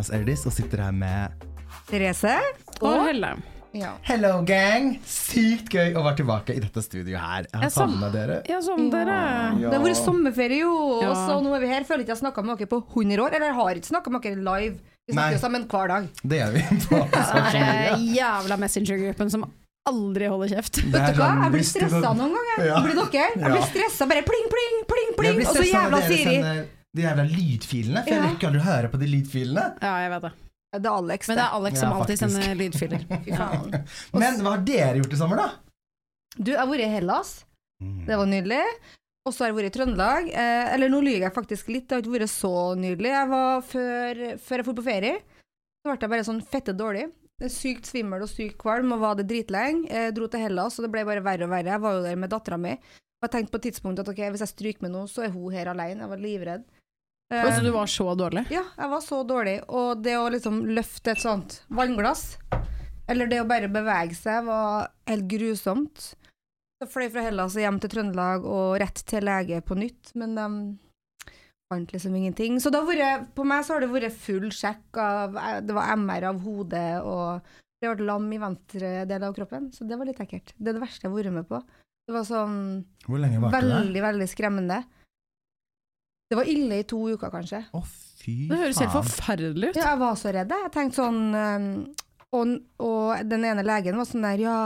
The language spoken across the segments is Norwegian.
Thomas Erdis og sitter her med Therese? Og Helle. Ja. Hello, gang! Sykt gøy å være tilbake i dette studioet her. Jeg har Jeg savna dere. Ja, som dere. Det har vært sommerferie, jo, Ja. og så nå er vi her. Føler ikke jeg har snakka med dere på 100 år. Eller jeg har ikke snakka med dere live. Vi snakker jo sammen hver dag. Det gjør vi på jævla Messenger-gruppen som aldri holder kjeft. Vet du hva? sånn, Jeg blir stressa noen ganger. Ja. Blir dere? Jeg blir stressa. Bare pling, pling, pling, pling. Og så jævla Siri. sender De jævla lydfilene, for jeg Ja. rekker aldri å høre på de lydfilene. Ja, jeg vet det. Det er Alex, Men det er Alex som Ja, alltid sender lydfiler. Men hva har dere gjort i sommer, da? Du, jeg har vært i Hellas. Det var nydelig. Og så har jeg vært i Trøndelag. Eh, eller nå lyver jeg faktisk litt, det har ikke vært så nydelig. Jeg var før, før jeg dro på ferie, så ble jeg bare sånn fette dårlig. Sykt svimmel og sykt kvalm og var det dritlenge. Jeg dro til Hellas, og det ble bare verre og verre. Jeg var jo der med dattera mi. Og jeg tenkte på et tidspunkt at ok, hvis jeg stryker med nå, så er hun her alene. Jeg var livredd. Eh, Altså, du var så dårlig? ja, jeg var så dårlig. Og det å liksom løfte et sånt vannglass, eller det å bare bevege seg, var helt grusomt. Så fløy fra Hellas og hjem til Trøndelag og rett til lege på nytt, men de fant liksom ingenting. Så vært, på meg så har det vært full sjekk av Det var MR av hodet, og det ble lam i venstre del av kroppen, så det var litt ekkelt. Det er det verste jeg har vært med på. Det var sånn Hvor lenge det? veldig, veldig skremmende. Det var ille i to uker, kanskje. Å, fy faen. Det høres helt forferdelig ut. Ja, jeg var så redd. jeg. Tenkte sånn um, og, og den ene legen var sånn der, ja,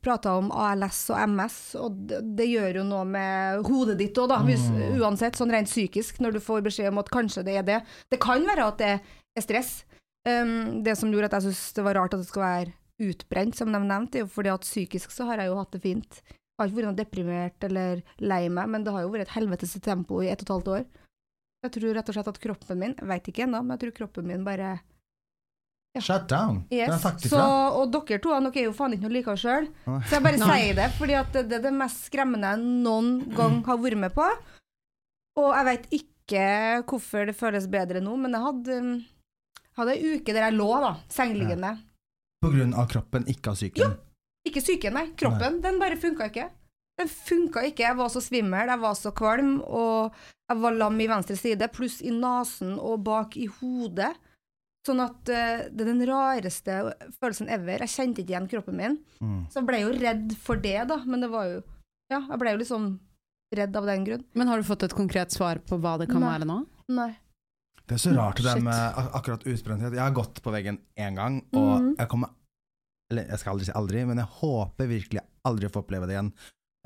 prata om ALS og MS, og det, det gjør jo noe med hodet ditt òg, da. Hvis, uansett, sånn rent psykisk, når du får beskjed om at kanskje det er det. Det kan være at det er stress. Um, det som gjorde at jeg syntes det var rart at det skal være utbrent, som de nevnte, er jo fordi at psykisk så har jeg jo hatt det fint. Jeg har ikke vært deprimert eller lei meg, men det har jo vært et helvetes tempo i ett og et halvt år. Jeg tror rett og slett at kroppen min, vet ikke ennå, men jeg tror kroppen min bare Shut down. Det er Yes. sagt Så, og dere to dere er jo faen ikke noe like sjøl, så jeg bare sier det, fordi at det, det er det mest skremmende jeg noen gang har vært med på. Og jeg vet ikke hvorfor det føles bedre nå, men jeg hadde, hadde ei uke der jeg lå, da, sengeliggende. På grunn av kroppen, ikke av psyken. Ikke psyken, nei. Kroppen. Den bare funka ikke. Den funka ikke. Jeg var så svimmel, jeg var så kvalm, og jeg var lam i venstre side, pluss i nesen og bak i hodet. Sånn at uh, det er den rareste følelsen ever. Jeg kjente ikke igjen kroppen min. Mm. Så jeg ble jo redd for det, da. Men det var jo Ja, jeg ble jo liksom redd av den grunn. Men har du fått et konkret svar på hva det kan Nei. være nå? Nei. Det er så rart det Shit. med ak- akkurat utbrenthet. Jeg har gått på veggen én gang, og mm. jeg kommer Eller jeg skal aldri si aldri, men jeg håper virkelig aldri å få oppleve det igjen.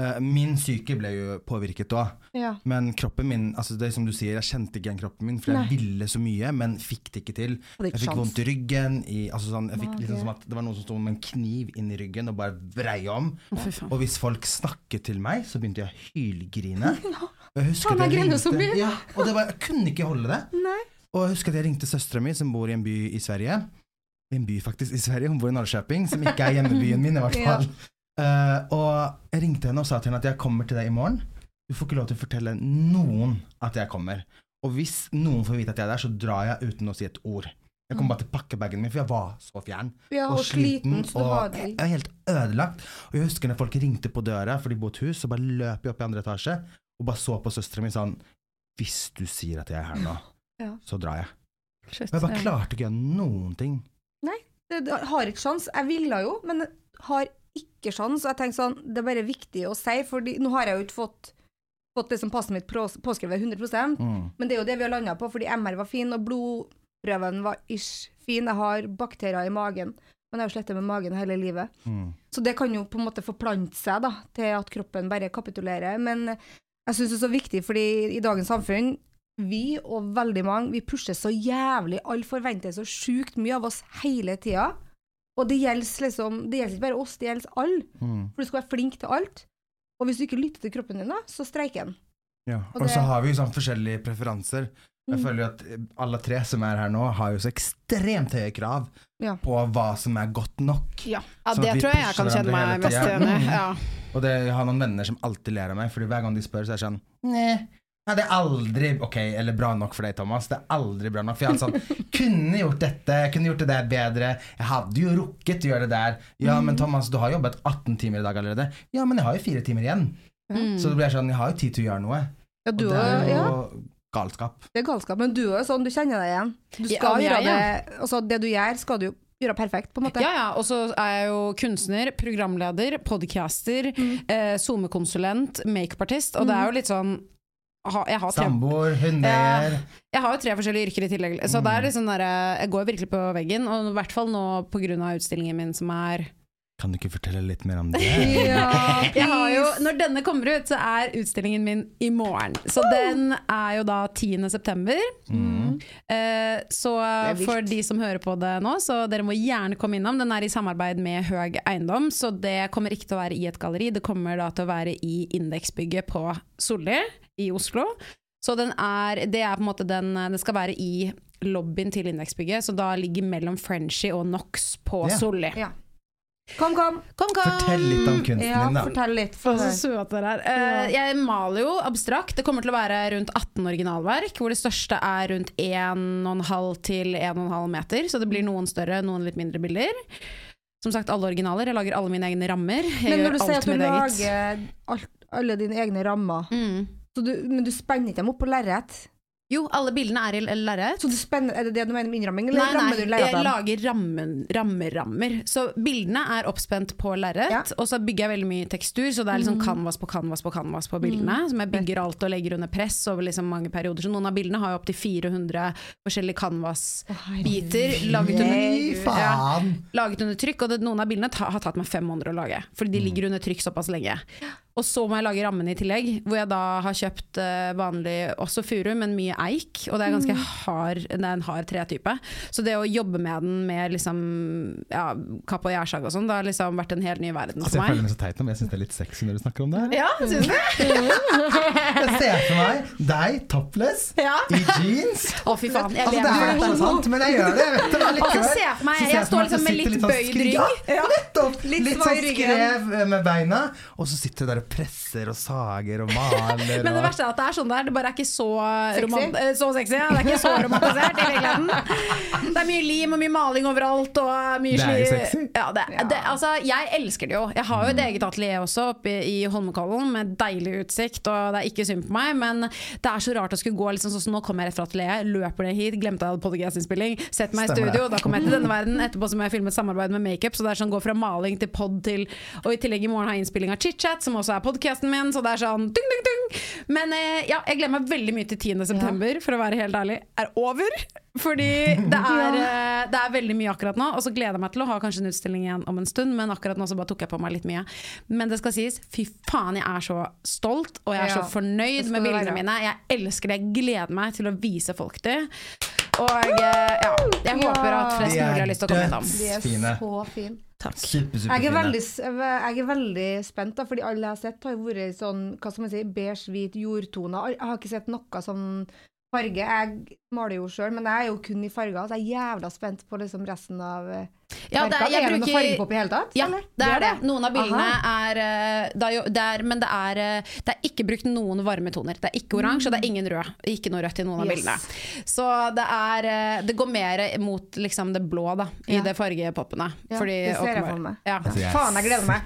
Eh, min psyke ble jo påvirket da, Ja. men kroppen min altså Det er som du sier, jeg kjente ikke igjen kroppen min, for jeg Nei. ville så mye, men fikk det ikke til. Jeg fikk vondt i ryggen. I, altså sånn, jeg fikk liksom som at det var noen som sto med en kniv inn i ryggen og bare vrei om. Og hvis folk snakket til meg, så begynte jeg å hylgrine. Og jeg husker at jeg ringte- Ja, og det var, jeg kunne ikke holde det. Nei. Og jeg husker at jeg ringte søstera mi, som bor i en by i Sverige. En by faktisk i Sverige, hun bor i Norrköping, som ikke er hjemmebyen min, i hvert fall. Eh, og jeg ringte henne og sa til henne at jeg kommer til deg i morgen. Du får ikke lov til å fortelle noen at jeg kommer. Og hvis noen får vite at jeg er der, så drar jeg uten å si et ord. Jeg kommer bare til pakkebagen min, for jeg var så fjern. Ja, og, sliten, så og jeg var helt ødelagt. Og jeg husker når folk ringte på døra, for de bor i et hus, så bare løp jeg opp i andre etasje og bare så på søstera mi sånn Hvis du sier at jeg er her nå, Ja. så drar jeg. Shit. Og jeg bare klarte ikke å gjøre noen ting. det, det har ikke sjans. Jeg ville jo, men har ikke sånn. Så jeg tenkte sånn, det er bare viktig å si, for nå har jeg jo ikke fått, fått som passet mitt påskrevet 100 Mm. men det er jo det vi har landa på, fordi MR var fin, og blodprøven var ish fin. Jeg har bakterier i magen, men jeg har slettet med magen hele livet. Mm. Så det kan jo på en måte forplante seg da, til at kroppen bare kapitulerer. Men jeg syns det er så viktig, fordi i dagens samfunn, vi og veldig mange, vi pusher så jævlig. Alle forventer så sjukt mye av oss hele tida. Og det gjelder liksom, det gjelder ikke bare oss, det gjelder alle. Mm. For du skal være flink til alt. Og hvis du ikke lytter til kroppen din, da, så streiker den. Ja. Og Og så har vi jo sånn forskjellige preferanser. Jeg Mm. føler jo at alle tre som er her nå, har jo så ekstremt høye krav Ja. på hva som er godt nok. Ja, ja det tror jeg jeg kan kjenne meg mest igjen i. Ja. Og det, jeg har noen venner som alltid ler av meg, Fordi hver gang de spør, så er jeg sånn Nei, nei, det er aldri ok, eller bra nok for deg, Thomas. Det er aldri bra nok. For jeg hadde sånn Kunne gjort dette, kunne gjort det der bedre. Jeg hadde jo rukket å gjøre det der. Ja, men Thomas, du har jobbet 18 timer i dag allerede. Ja, men jeg har jo fire timer igjen. Mm. Så det blir sånn, jeg har jo tid til å gjøre noe. Ja, Og det er jo Ja, galskap. det er galskap. Men du er jo sånn, du kjenner deg igjen. Du skal ja, gjøre det Altså, det du gjør, skal du jo gjøre perfekt, på en måte. Ja, ja. Og så er jeg jo kunstner, programleder, podcaster, Mm. eh, SoMe-konsulent, makeupartist. Og det er jo litt sånn Samboer, hunder jeg har jo tre forskjellige yrker i tillegg. Så det er liksom der, Jeg går virkelig på veggen, og i hvert fall nå pga. utstillingen min som er Kan du ikke fortelle litt mer om det? Ja, jo. Når denne kommer ut, så er utstillingen min i morgen. Så den er jo da 10. september. Mm. Eh, så for de som hører på det nå, så dere må gjerne komme innom. Den er i samarbeid med Høg Eiendom, så det kommer ikke til å være i et galleri. Det kommer da til å være i Indeksbygget på Solli i Oslo. Så den er, det er på en måte den Det skal være i lobbyen til Indeksbygget, så da ligger mellom Frenchie og Nox på Ja. Solli. Ja. Kom, kom. Kom, kom! Fortell litt om kunsten Ja, din, da. fortell litt. For så søt dere er. Uh, jeg maler jo abstrakt. Det kommer til å være rundt 18 originalverk, hvor det største er rundt 1,5 til 1,5 meter. Så det blir noen større, noen litt mindre bilder. Som sagt, alle originaler. Jeg lager alle mine egne rammer. Jeg Men når du sier at du lager alt, alle dine egne rammer, Mm. Du, men du spenner ikke dem opp på lerret? Jo, alle bildene er i lerret. Så spenner, er det det du mener med innramming, eller Nei, nei, rammer jeg lager rammerammer. Så bildene er oppspent på lerret, Ja. og så bygger jeg veldig mye tekstur, så det er liksom Mm. canvas på canvas på canvas på bildene. Som jeg bygger alt og legger under press over liksom mange perioder. Så noen av bildene har jo opptil 400 forskjellige canvas-biter laget under Fy laget under trykk, og det, noen av bildene ta, har tatt meg fem måneder å lage. Fordi de ligger under trykk såpass lenge. Og så må jeg lage rammene i tillegg, hvor jeg da har kjøpt uh, vanlig også furu, men mye eik. Og det er ganske hard, det er en hard tretype. Så det å jobbe med den med liksom ja, kapp og gjærsag og sånn, det har liksom vært en helt ny verden Altså, for jeg føler meg. meg så teit nå, men jeg syns det er litt sexy når du snakker om det. her. Ja, syns du? Ser for meg deg topless Ja. i jeans. Å, fy faen. Jeg Altså, det er ikke sant, men jeg gjør det. Jeg vet det Og så ser jeg meg jeg, Jeg står liksom med litt, litt sånn bøyd rygg. Ja, nettopp! Litt Litt sånn skrev med beina, og så sitter du der og presser og sager og maler. Men det verste er at det er sånn der, det bare er ikke så, romant eh, så sexy. Ja. Det er ikke så romantisert i virkeligheten. Det er mye lim og mye maling overalt. Og mye Det er sexy. Ja, det, det, altså, jeg elsker det jo. Jeg har jo et eget atelier også oppe i Holmenkollen med deilig utsikt, og det er ikke synd på meg, men det er så rart å skulle gå liksom sånn nå kommer jeg rett fra atelieret, løper ned hit, glemte jeg hadde podcast-innspilling, setter meg i studio, da kommer jeg til denne verden. Etterpå så må jeg filme et samarbeid med makeup, så det er sånn gå fra maling til pod til Og i tillegg i morgen har jeg innspilling av chit-chat, som også er podcasten min, så det er sånn dung, dung, dung. Men eh, ja, jeg gleder meg veldig mye til 10. september, for å være helt ærlig, er over. Fordi det er, eh, det er veldig mye akkurat nå, og så gleder jeg meg til å ha kanskje en utstilling igjen om en stund, men akkurat nå så bare tok jeg på meg litt mye. Men det skal sies, fy faen, jeg er så stolt, og jeg er Ja, så fornøyd med bildene være. mine. Jeg elsker det, jeg gleder meg til å vise folk det. Og eh, ja, jeg Ja. håper at flest mulig har lyst til å komme innom. De er Fine. så fine. Takk. Super, super Jeg er, veldig, jeg er veldig spent, da, fordi alle jeg har sett, har jo vært sånn hva skal man si, beige, hvit jordtone. Jeg har ikke sett noe sånn farge. Jeg maler jo sjøl, men jeg er jo kun i farger, så jeg er jævla spent på liksom resten av eh, Ja, det er, jeg er det noe farge på i hele tatt? Ja, eller? det er det. Noen av bildene Aha. er, eh, det er, jo, det er Men det er, eh, det er ikke brukt noen varme toner. Det er ikke oransje, og det er ingen rød. Ikke noe rødt i noen av Yes. bildene. Så det er Det går mer mot liksom det blå, da, i Ja. det fargepoppene. Ja, Fordi det ser jeg for meg. Ja. Altså, jeg Faen, jeg gleder meg.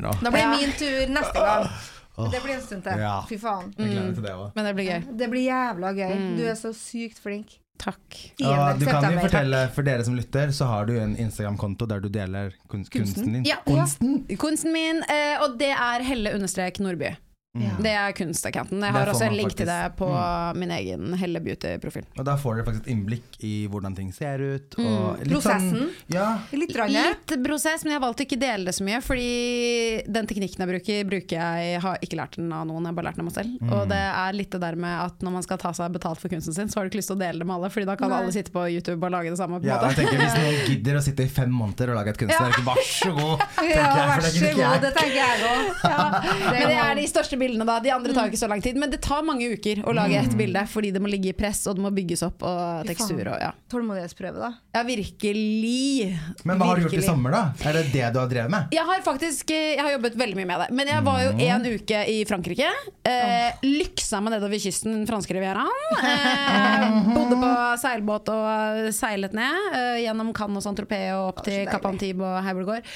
nå. Da blir det Ja. min tur neste gang. Men Det blir en stund til. Ja. Fy faen. Jeg gleder meg til det òg. Men det blir gøy. Det blir jævla gøy. Mm. Du er så sykt flink. Takk. 10. Du kan jo fortelle, fortelle, for dere som lytter, så har du en Instagram-konto der du deler kunst, kunsten din. Ja. Kunsten? Kunsten min, eh, og det er Helle understrek Nordby. Ja. Det er kunstaccounten. Jeg har også en link faktisk, til det på på min egen Helle Beauty-profil. Og da får dere faktisk et innblikk i hvordan ting ser ut. Og Mm. litt Prosessen. Sånn, ja, Litt. Litt prosess, men jeg har valgt å ikke dele det så mye. Fordi den teknikken jeg bruker, bruker jeg Jeg har ikke lært den av noen, jeg har bare lært den av meg selv. Mm. Og det er litt det der med at når man skal ta seg betalt for kunsten sin, så har du ikke lyst til å dele det med alle, Fordi da kan Nei. alle sitte på YouTube og lage det samme. På ja, måte. jeg tenker Hvis noen gidder å sitte i fem måneder og lage et kunstverk, vær så god! Ja, vær så god, det tenker jeg òg. Men det er de største bildene, da. De andre tar jo ikke så lang tid. Men det tar mange uker å lage ett bilde, fordi det må ligge i press, og det må bygges opp, og tekstur og ja. Tålmodighetsprøve, da. Ja, virkelig. Men hva har du gjort i sommer, da? Er det det du har drevet med? Jeg har faktisk eh, jeg har jobbet veldig mye med det. Men jeg var jo en uke i Frankrike. Eh, lyksa meg nedover kysten, den franske rivieraen. Eh, bodde på seilbåt og seilet ned eh, gjennom Cannes og Saint-Tropez og opp til. Antibes og Havergård.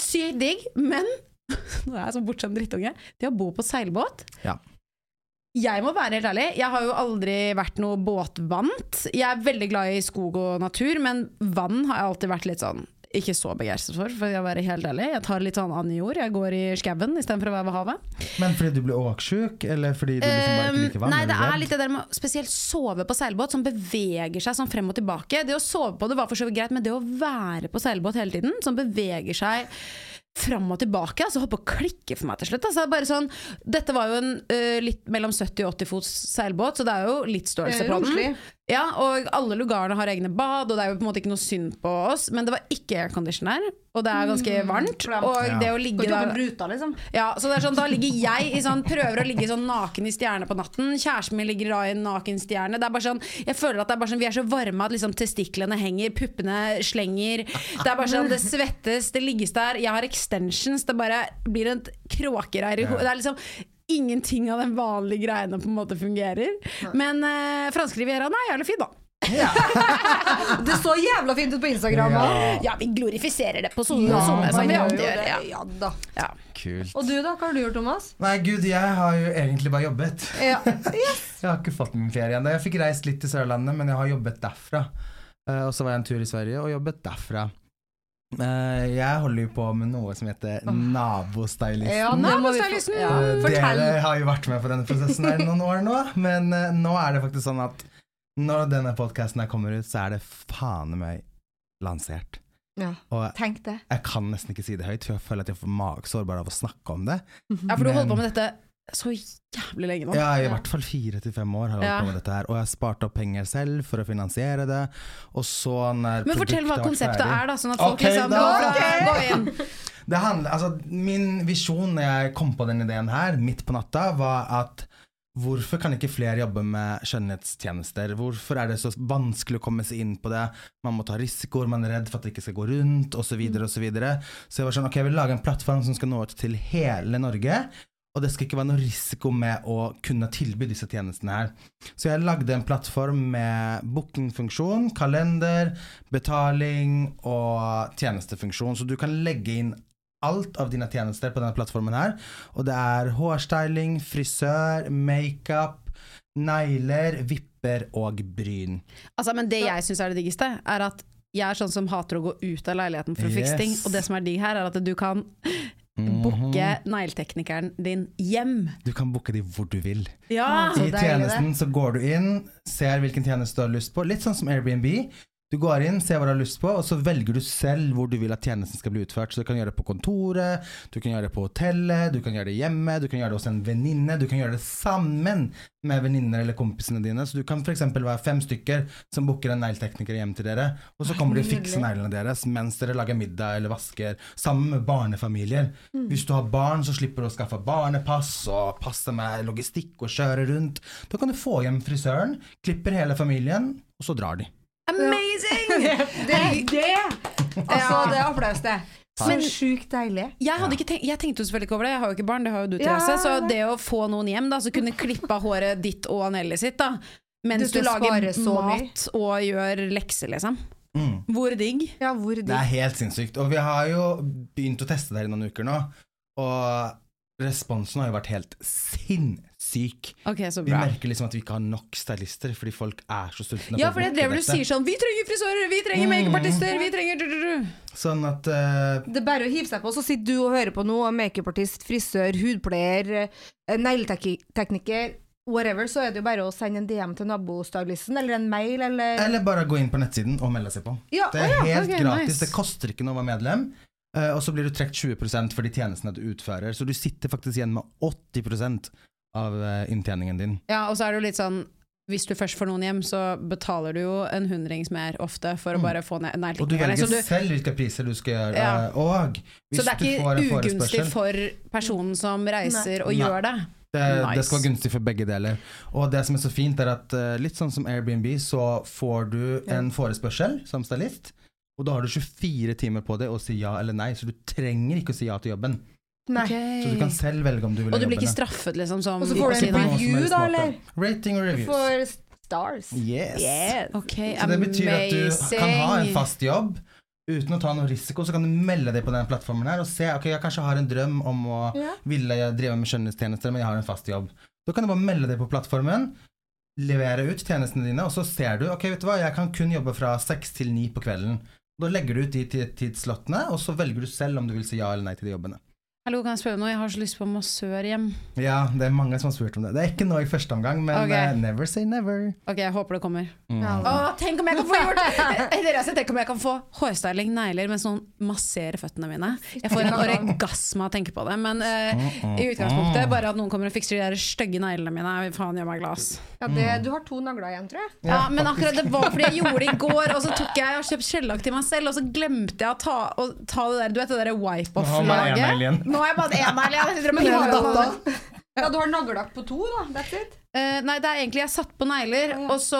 Sykt digg, men nå er jeg sånn bortskjemt drittunge. Det å bo på seilbåt Ja. jeg må være helt ærlig, jeg har jo aldri vært noe båtvant. Jeg er veldig glad i skog og natur, men vann har jeg alltid vært litt sånn ikke så begeistret for, for å være helt ærlig. Jeg tar litt sånn annen jord. Jeg går i skauen istedenfor å være ved havet. Men fordi du blir åksjuk, eller fordi du liksom bare ikke liker vann? Nei, det er litt det der med spesielt sove på seilbåt, som beveger seg sånn frem og tilbake. Det å sove på det var for så vidt greit, men det å være på seilbåt hele tiden, som beveger seg fram og tilbake, altså holdt på å klikke for meg til slutt. Altså, bare sånn, dette var jo en uh, litt mellom 70 og 80 fots seilbåt, så det er jo litt størrelse på den. Ja, og alle lugarene har egne bad, og det er jo på en måte ikke noe synd på oss, men det var ikke aircondition der, og det er ganske varmt. klemt. Og Ja. det å ligge ikke bruta, der ruta, liksom. ja, så det er sånn, Da ligger jeg i sånn, prøver å ligge sånn naken i stjerne på natten. Kjæresten min ligger da i en naken stjerne. Det er bare sånn, jeg føler at det er bare sånn, Vi er så varme at liksom testiklene henger, puppene slenger. Det er bare sånn, det svettes, det ligges der. Jeg har extensions. Det bare blir et kråkereir i hodet. Det er liksom Ingenting av den vanlige greiene på en måte fungerer. Men uh, franske rivieraen er jævlig fin, da. Det så jævla fint ut på Instagram Ja. òg. Ja, vi glorifiserer det på Ja, som man vi gjør alltid gjør. det. Ja. Ja da. Ja. Kult. Og du da, hva har du gjort, Thomas? Nei, gud, jeg har jo egentlig bare jobbet. Ja. Jeg har ikke fått min ferie ennå. Jeg fikk reist litt til Sørlandet, men jeg har jobbet derfra. Uh, og så var jeg en tur i Sverige og jobbet derfra. Eh, jeg holder jo på med noe som heter Nabostylisten. Ja, Nabostylisten! ja, Fortell. Dere har jo vært med på denne prosessen her noen år nå, men uh, nå er det faktisk sånn at når denne podkasten kommer ut, så er det faen meg lansert. Ja. Og Tenk det. jeg kan nesten ikke si det høyt, for jeg føler at jeg får magesår bare av å snakke om det. Ja, for du holder på med dette så jævlig lenge nå. Ja, i hvert fall fire til fem år har jeg holdt på med dette her, og jeg har spart opp penger selv for å finansiere det, og så når Men fortell hva konseptet ferdig- er, da, sånn at folk okay, liksom da. går okay. går inn. Det handler, altså, min visjon når jeg kom på den ideen her, midt på natta, var at hvorfor kan ikke flere jobbe med skjønnhetstjenester? Hvorfor er det så vanskelig å komme seg inn på det? Man må ta risikoer, man er redd for at det ikke skal gå rundt, osv., og Så, videre. så jeg var sånn, ok, jeg vil lage en plattform som skal nå ut til hele Norge. Og det skal ikke være noe risiko med å kunne tilby disse tjenestene her. Så jeg lagde en plattform med bookingfunksjon, kalender, betaling og tjenestefunksjon. Så du kan legge inn alt av dine tjenester på denne plattformen her. Og det er hårstyling, frisør, makeup, negler, vipper og bryn. Altså, men det jeg syns er det diggeste, er at jeg er sånn som hater å gå ut av leiligheten for å fikse ting. Og det som er digg her, er at du kan booke negleteknikeren din hjem. Du kan booke de hvor du vil. Ja! I tjenesten så går du inn, ser hvilken tjeneste du har lyst på. Litt sånn som Airbnb. Du går inn, ser hva du har lyst på, og så velger du selv hvor du vil at tjenesten skal bli utført. Så du kan gjøre det på kontoret, du kan gjøre det på hotellet, du kan gjøre det hjemme, du kan gjøre det hos en venninne, du kan gjøre det sammen med venninner eller kompisene dine. Så du kan f.eks. være fem stykker som booker en negletekniker hjem til dere, og så kommer de og fikser neglene deres mens dere lager middag eller vasker, sammen med barnefamilier. Hvis du har barn, så slipper du å skaffe barnepass og passe med logistikk og kjøre rundt. Da kan du få hjem frisøren, klipper hele familien, og så drar de. Amazing! Det er det! Altså, det er applaus, det. Men sjukt deilig. Jeg, hadde ikke tenkt, jeg tenkte jo selvfølgelig ikke over det, jeg har jo ikke barn, det har jo du Ja. Therese. Så det å få noen hjem da, som kunne klippe av håret ditt og Anelli sitt, da, mens Du du, lager så mat og gjør lekser, liksom. Mm. Hvor digg? Ja, hvor Det er helt sinnssykt. Og vi har jo begynt å teste det her i noen uker nå, og responsen har jo vært helt sinnssyk. Okay, så Vi merker liksom at vi ikke har nok stylister, fordi folk er så sultne. Ja, for det er det du sier sånn Vi trenger frisører, vi trenger Mm. makeupartister, vi trenger du, du, du. Sånn at uh... Det er bare å hive seg på, så sitter du og hører på noe, makeupartist, frisør, hudpleier, eh, negletekniker, whatever, så er det jo bare å sende en DM til nabostylisten, eller en mail, eller Eller bare gå inn på nettsiden og melde seg på. Ja, Det er å ja, helt okay, gratis. nice. Det koster ikke noe å være medlem. Eh, og så blir du trukket 20% for de tjenestene du utfører. Så du sitter faktisk igjen med 80% av eh, inntjeningen din. Ja, og så er det jo litt sånn hvis du først får noen hjem, så betaler du jo en hundrings mer ofte for å Mm. bare få ned Og du velger du- selv hvilke priser du skal gjøre. Ja. eh, Og hvis så det er ikke ugunstig for personen som reiser og Nei. gjør det. det, Nice. det skal være gunstig for begge deler. Og det som er så fint, er at litt sånn som Airbnb, så får du en forespørsel som stylist. Og da har du 24 timer på deg å si ja eller nei, så du trenger ikke å si ja til jobben. Nei. Så du kan selv velge om du vil ha Og du blir ikke straffet, liksom, som Og så får du en noen review, da, eller? Rating og Du reviews. får stars. Yes. Yes. Okay, Så det betyr at du kan ha en fast jobb uten å ta noe risiko. Så kan du melde deg på den plattformen her og se ok, jeg kanskje har en drøm om å Ja. ville drive med skjønnhetstjenester, men jeg har en fast jobb. Da kan du bare melde deg på plattformen, levere ut tjenestene dine, og så ser du ok, vet du hva, jeg kan kun jobbe fra seks til ni på kvelden. Da legger du ut de ti- tidsslottene, og så velger du selv om du vil si ja eller nei til de jobbene. Hallo, kan jeg spørre noe? Jeg har så lyst på massør hjem. Ja, det er mange som har spurt om det. Det er ikke nå i første omgang, men okay. uh, never say never. Ok, jeg håper det kommer. Mm. Ja. Å, tenk om jeg kan få gjort Dere har Tenk om jeg kan få hårstyling, negler, mens noen masserer føttene mine. Jeg får en orgasme av å tenke på det. Men eh, Mm, i utgangspunktet, bare at noen kommer og fikser de der stygge neglene mine, faen gjør meg glad. Ja, det, du har to nagler igjen, tror jeg. Ja, men akkurat det var fordi jeg gjorde det i går, og så tok jeg og kjøpt skjellakk til meg selv, og så glemte jeg å ta, å ta det der, du vet det der Nå har man en negl wipe-off-laget. Nå har jeg bare én her. jeg sitter og Men du har, prøver ja, du har naglelakk på to, da. That's it. Uh, nei, det er egentlig jeg satt på negler, ja. og så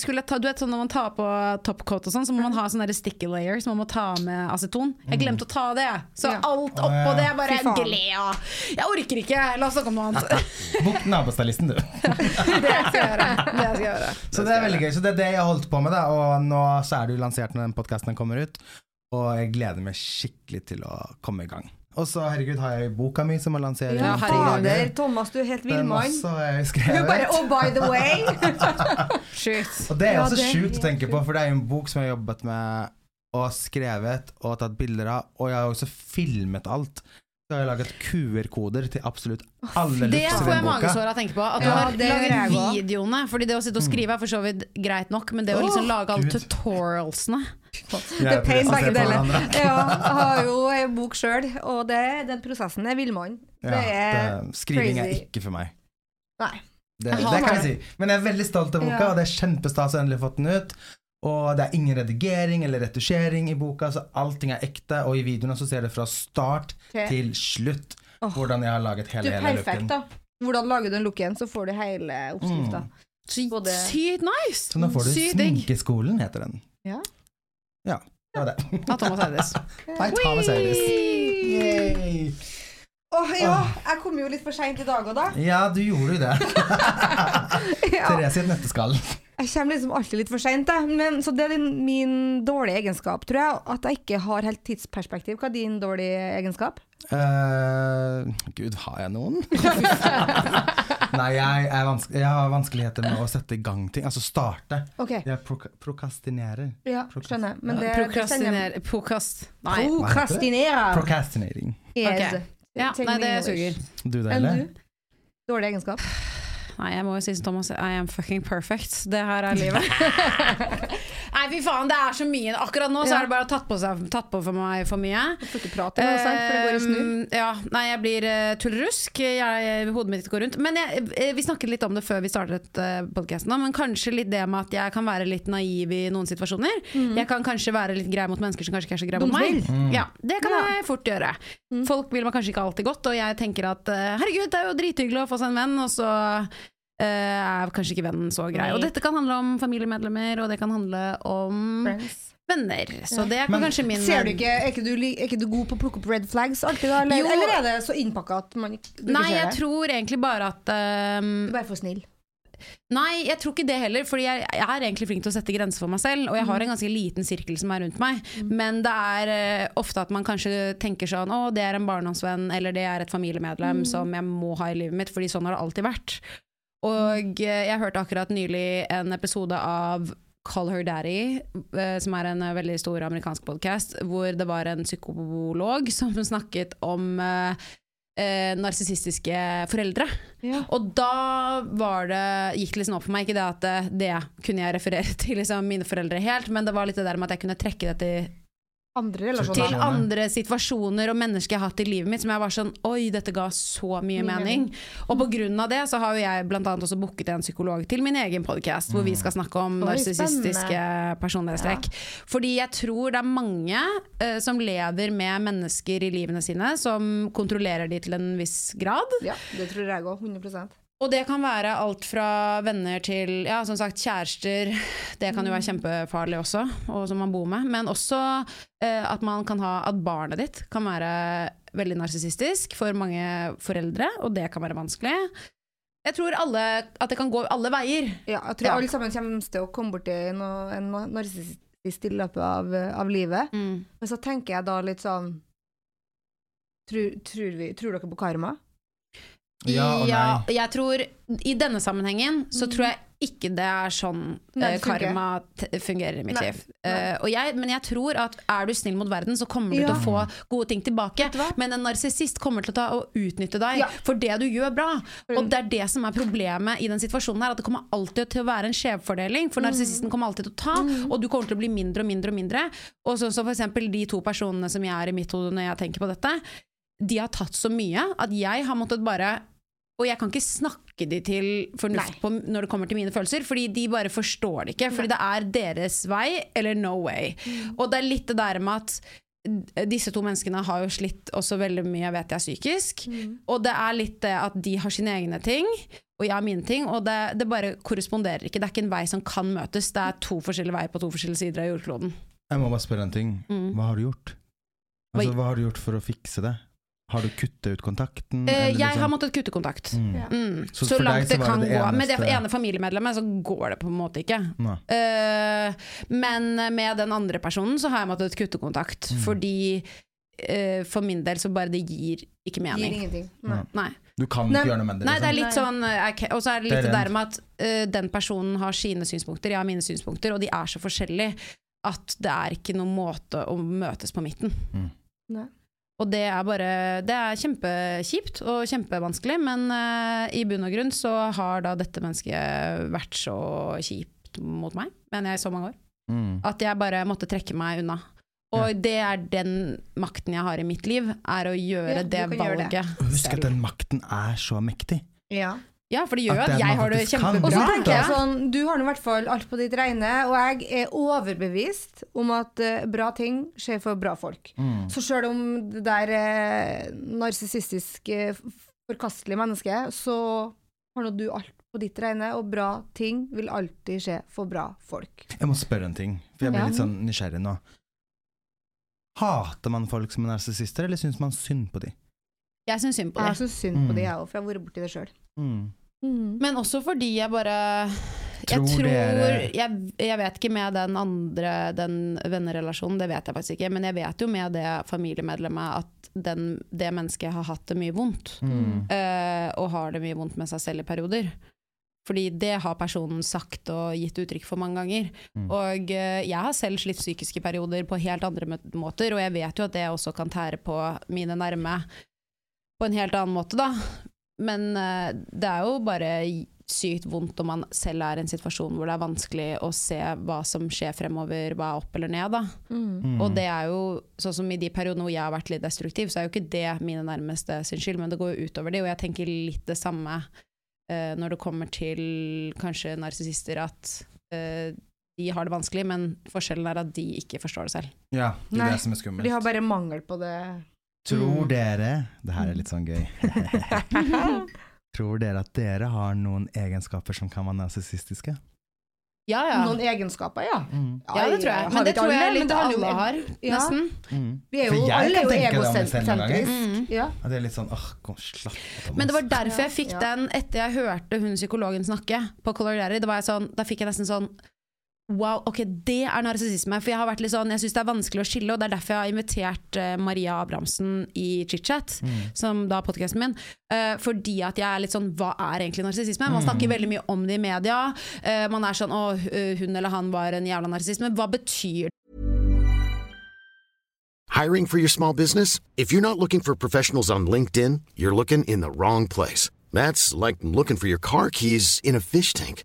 skulle jeg ta Du vet sånn når man tar på topcoat og sånn, så må man ha sånn der sticky så man må ta med aceton. Jeg glemte å ta det, så Ja. alt oppå ja. det er bare glea. Jeg orker ikke! La oss snakke om noe annet. Bok nabostylisten, du. det skal jeg gjøre. Det skal jeg gjøre. Så det er veldig gøy. Så det er det jeg holdt på med, da. Og nå så er du lansert når den podkasten kommer ut. Og jeg gleder meg skikkelig til å komme i gang. Og så, herregud, har jeg boka mi som må lansere. Ja, Ja, herregud. fader. Thomas, du er helt villmann. jeg Du bare. Oh, by the way. Shit. Og det er også det er sjukt å tenke på, for det er jo en bok som jeg har jobbet med og skrevet og tatt bilder av, og jeg har også filmet alt. Så har jeg laget QR-koder til absolutt alle Det looks i får jeg den boka. magesår av å tenke på. At du Ja, har det jeg laget videoene. Fordi det å sitte og skrive er for så vidt greit nok, men det å liksom lage alle tutorialsene Det er pain begge deler. Ja, jeg har jo en bok sjøl, og det, den prosessen er villmann. Ja, skriving crazy. skriving er ikke for meg. Nei. Det, det kan jeg si. Men jeg er veldig stolt av boka, Ja. og det er kjempestas å endelig ha fått den ut. Og det er ingen redigering eller retusjering i boka, så allting er ekte. Og i videoene så ser du fra start okay. til slutt hvordan jeg har laget Du hele, er hele perfekt, looken. da. Hvordan lager du en look igjen, så får du hele oppskrifta. Mm. Sykt nice! Så nå får du Sykt. Sminkeskolen, heter den. Ja. Ja, det var det. Av Thomas Eides. Nei, Thomas Eides. Yay. Åh, ja, jeg kom jo litt for seint i dag òg, da. Ja, du gjorde jo det. Ja. Therese i et nøtteskall. Jeg kommer liksom alltid litt for seint. Men- Så det er din, min dårlige egenskap, tror jeg. At jeg ikke har helt tidsperspektiv. Hva er din dårlige egenskap? Uh, Gud, har jeg noen? Nei, jeg, er vanske- jeg har vanskeligheter med å sette i gang ting. Altså starte. Okay. Jeg prok prokastinerer. ja, skjønner. Men det, det Prokrastiner... Prokast... Nei. Prokrastinere. Procrastinating. Yes. Ok. Ja, nei, det suger. Du du? Dårlig egenskap? Nei, jeg må jo si som Thomas, I am fucking perfect. Det her er livet. Nei, fy faen, det er så mye. Akkurat nå så er det bare tatt på, seg, tatt på for meg for mye. Du får ikke prate med deg sant? For det går i snurr. Um, ja, nei, jeg blir uh, tullerusk. Jeg, hodet mitt går rundt. Men jeg, eh, vi snakket litt om det før vi startet uh, podkasten, men kanskje litt det med at jeg kan være litt naiv i noen situasjoner. Jeg kan kanskje være litt grei mot mennesker som kanskje ikke er så greie mot meg. Mm. Ja, Det kan Ja. jeg fort gjøre. Folk vil meg kanskje ikke alltid godt, og jeg tenker at uh, herregud, det er jo drithyggelig å få seg en venn, og så er kanskje ikke vennen så grei. Nei. Og dette kan handle om familiemedlemmer, og det kan handle om Friends. venner. Så det er Men kanskje min Ser du ikke, er, ikke du, er ikke du god på å plukke opp red flags alltid, da? Eller, eller er det så innpakka at man ikke Nei, jeg det? tror egentlig bare at um, Du er bare for snill. Nei, jeg tror ikke det heller. Fordi jeg, jeg er egentlig flink til å sette grenser for meg selv. Og jeg har en ganske liten sirkel som er rundt meg. Men det er uh, ofte at man kanskje tenker sånn Å, det er en barndomsvenn, eller det er et familiemedlem som jeg må ha i livet mitt. Fordi sånn har det alltid vært. Og eh, jeg hørte akkurat nylig en episode av Call Her Daddy, eh, som er en eh, veldig stor amerikansk podkast, hvor det var en psykolog som snakket om eh, narsissistiske foreldre. Ja. Og da var det, gikk det liksom opp for meg, ikke det at det kunne jeg referere til liksom, mine foreldre helt, men det var litt det der med at jeg kunne trekke det til Andre relasjoner. til andre situasjoner og mennesker jeg har hatt i livet mitt som jeg var sånn Oi, dette ga så mye Mye mening. Og av det så har jo jeg blant annet også booket en psykolog til min egen podkast, hvor vi skal snakke om narsissistiske personlighetstrekk. Fordi jeg tror det er mange uh, som lever med mennesker i livene sine som kontrollerer de til en viss grad. Ja, det tror jeg òg. 100 Og det kan være alt fra venner til ja, som sagt kjærester. Det kan jo være kjempefarlig også, og som man bor med. Men også eh, at man kan ha at barnet ditt kan være veldig narsissistisk for mange foreldre, og det kan være vanskelig. Jeg tror alle, at det kan gå alle veier. Ja, jeg tror Ja. alle sammen kommer til å komme borti noe, en narsissist i løpet av, av livet. Mm. Men så tenker jeg da litt sånn Tror, tror, vi, tror dere på karma? Ja og nei. jeg tror I denne sammenhengen så tror jeg ikke det er sånn Nei, det karma fungerer i mitt Nei, liv. Eh, og jeg, men jeg tror at er du snill mot verden, så kommer du Ja. til å få gode ting tilbake. Men en narsissist kommer til å ta og utnytte deg Ja. for det du gjør bra. Og det er det som er problemet i den situasjonen her, at det kommer alltid til å være en skjevfordeling. Mm. For narsissisten kommer alltid til å ta, og du kommer til å bli mindre og mindre og mindre. Og sånn som for eksempel de to personene som jeg er i mitt hode når jeg tenker på dette, de har tatt så mye at jeg har måttet bare og jeg kan ikke snakke de til fornuft på når det kommer til mine følelser, fordi de bare forstår det ikke. Fordi det er deres vei eller no way. Og det er litt det der med at disse to menneskene har jo slitt også veldig mye, vet jeg, psykisk. Og det er litt det at de har sine egne ting, og jeg har mine ting, og det, det bare korresponderer ikke. Det er ikke en vei som kan møtes. Det er to forskjellige veier på to forskjellige sider av jordkloden. Jeg må bare spørre en ting. Mm. Hva har du gjort? Altså, hva har du gjort for å fikse det? Har du kuttet ut kontakten? Eh, eller jeg liksom- har måttet kutte kontakt. Mm. Mm. Så Så, langt det kan det gå. Med det ene familiemedlemmet så går det på en måte ikke. Eh, men med den andre personen så har jeg måttet kutte kontakt. Mm. Fordi uh, for min del så bare det gir ikke Gir mening. ingenting. Nei. Nei. Du kan ikke gjøre noe med det? Nei, det er liksom. litt sånn okay. Og så er det litt det, der med at uh, den personen har sine synspunkter, jeg har mine synspunkter, og de er så forskjellige at det er ikke noen måte å møtes på midten. Nei. Og det er bare Det er kjempekjipt og kjempevanskelig, men uh, i bunn og grunn så har da dette mennesket vært så kjipt mot meg, mener jeg, i så mange år. Mm. At jeg bare måtte trekke meg unna. Og det er den makten jeg har i mitt liv, er å gjøre Ja, det valget. gjøre det. Husk at den makten er så mektig. Ja. Ja, for det gjør jo At at jeg har det kjempebra. Og så tenker jeg sånn, du har nå i hvert fall alt på ditt regne, og jeg er overbevist om at uh, bra ting skjer for bra folk. Mm. Så sjøl om det der uh, narsissistisk uh, forkastelige mennesket, så har nå du alt på ditt regne, og bra ting vil alltid skje for bra folk. Jeg må spørre en ting, for jeg blir Ja. litt sånn nysgjerrig nå. Hater man folk som er narsissister, eller syns man synd på dem? Jeg syns synd på dem. Jeg syns synd på Mm. jeg òg, for jeg har vært borti det sjøl. Mm. Men også fordi jeg bare jeg Tror tror jeg, jeg vet ikke med den andre den vennerelasjonen, det vet jeg faktisk ikke. Men jeg vet jo med det familiemedlemmet at den, det mennesket har hatt det mye vondt. Mm. Uh, og har det mye vondt med seg selv i perioder. Fordi det har personen sagt og gitt uttrykk for mange ganger. Mm. Og uh, jeg har selv slitt psykiske perioder på helt andre måter, og jeg vet jo at det også kan tære på mine nærme på en helt annen måte, da. Men uh, det er jo bare sykt vondt om man selv er i en situasjon hvor det er vanskelig å se hva som skjer fremover, hva er opp eller ned, da. Mm. Og det er jo, sånn som i de periodene hvor jeg har vært litt destruktiv, så er jo ikke det mine nærmeste sin skyld, men det går jo utover de, og jeg tenker litt det samme uh, når det kommer til kanskje narsissister, at uh, de har det vanskelig, men forskjellen er at de ikke forstår det selv. Ja, det er Nei, det som er skummelt. De har bare mangel på det. Tror Mm. dere Det her er litt sånn gøy. Tror dere at dere har noen egenskaper som kan være narsissistiske? Ja, ja. Noen egenskaper, ja. Mm. Ja, det tror jeg. Men det tror jeg litt alle har, Ja. nesten. Mm. Vi er jo, alle er jo noen Mm. Ja. Det er litt sånn åh, kom, slapp av, Men det var derfor jeg fikk Ja. den etter jeg hørte hun psykologen snakke på Color sånn, da fikk jeg nesten sånn Wow, ok, det er narsissisme. For jeg har vært litt sånn, jeg syns det er vanskelig å skille, og det er derfor jeg har invitert eh, Maria Abrahamsen i ChitChat, som da er podkasten min. uh, fordi at jeg er litt sånn, hva er egentlig narsissisme? Man snakker veldig mye om det i media. Uh, man er sånn, å, hun eller han var en jævla narsissist. Men hva betyr Hiring for your small business? If you're not looking for professionals on LinkedIn, you're looking in the wrong place. That's like looking for your car keys in a fish tank.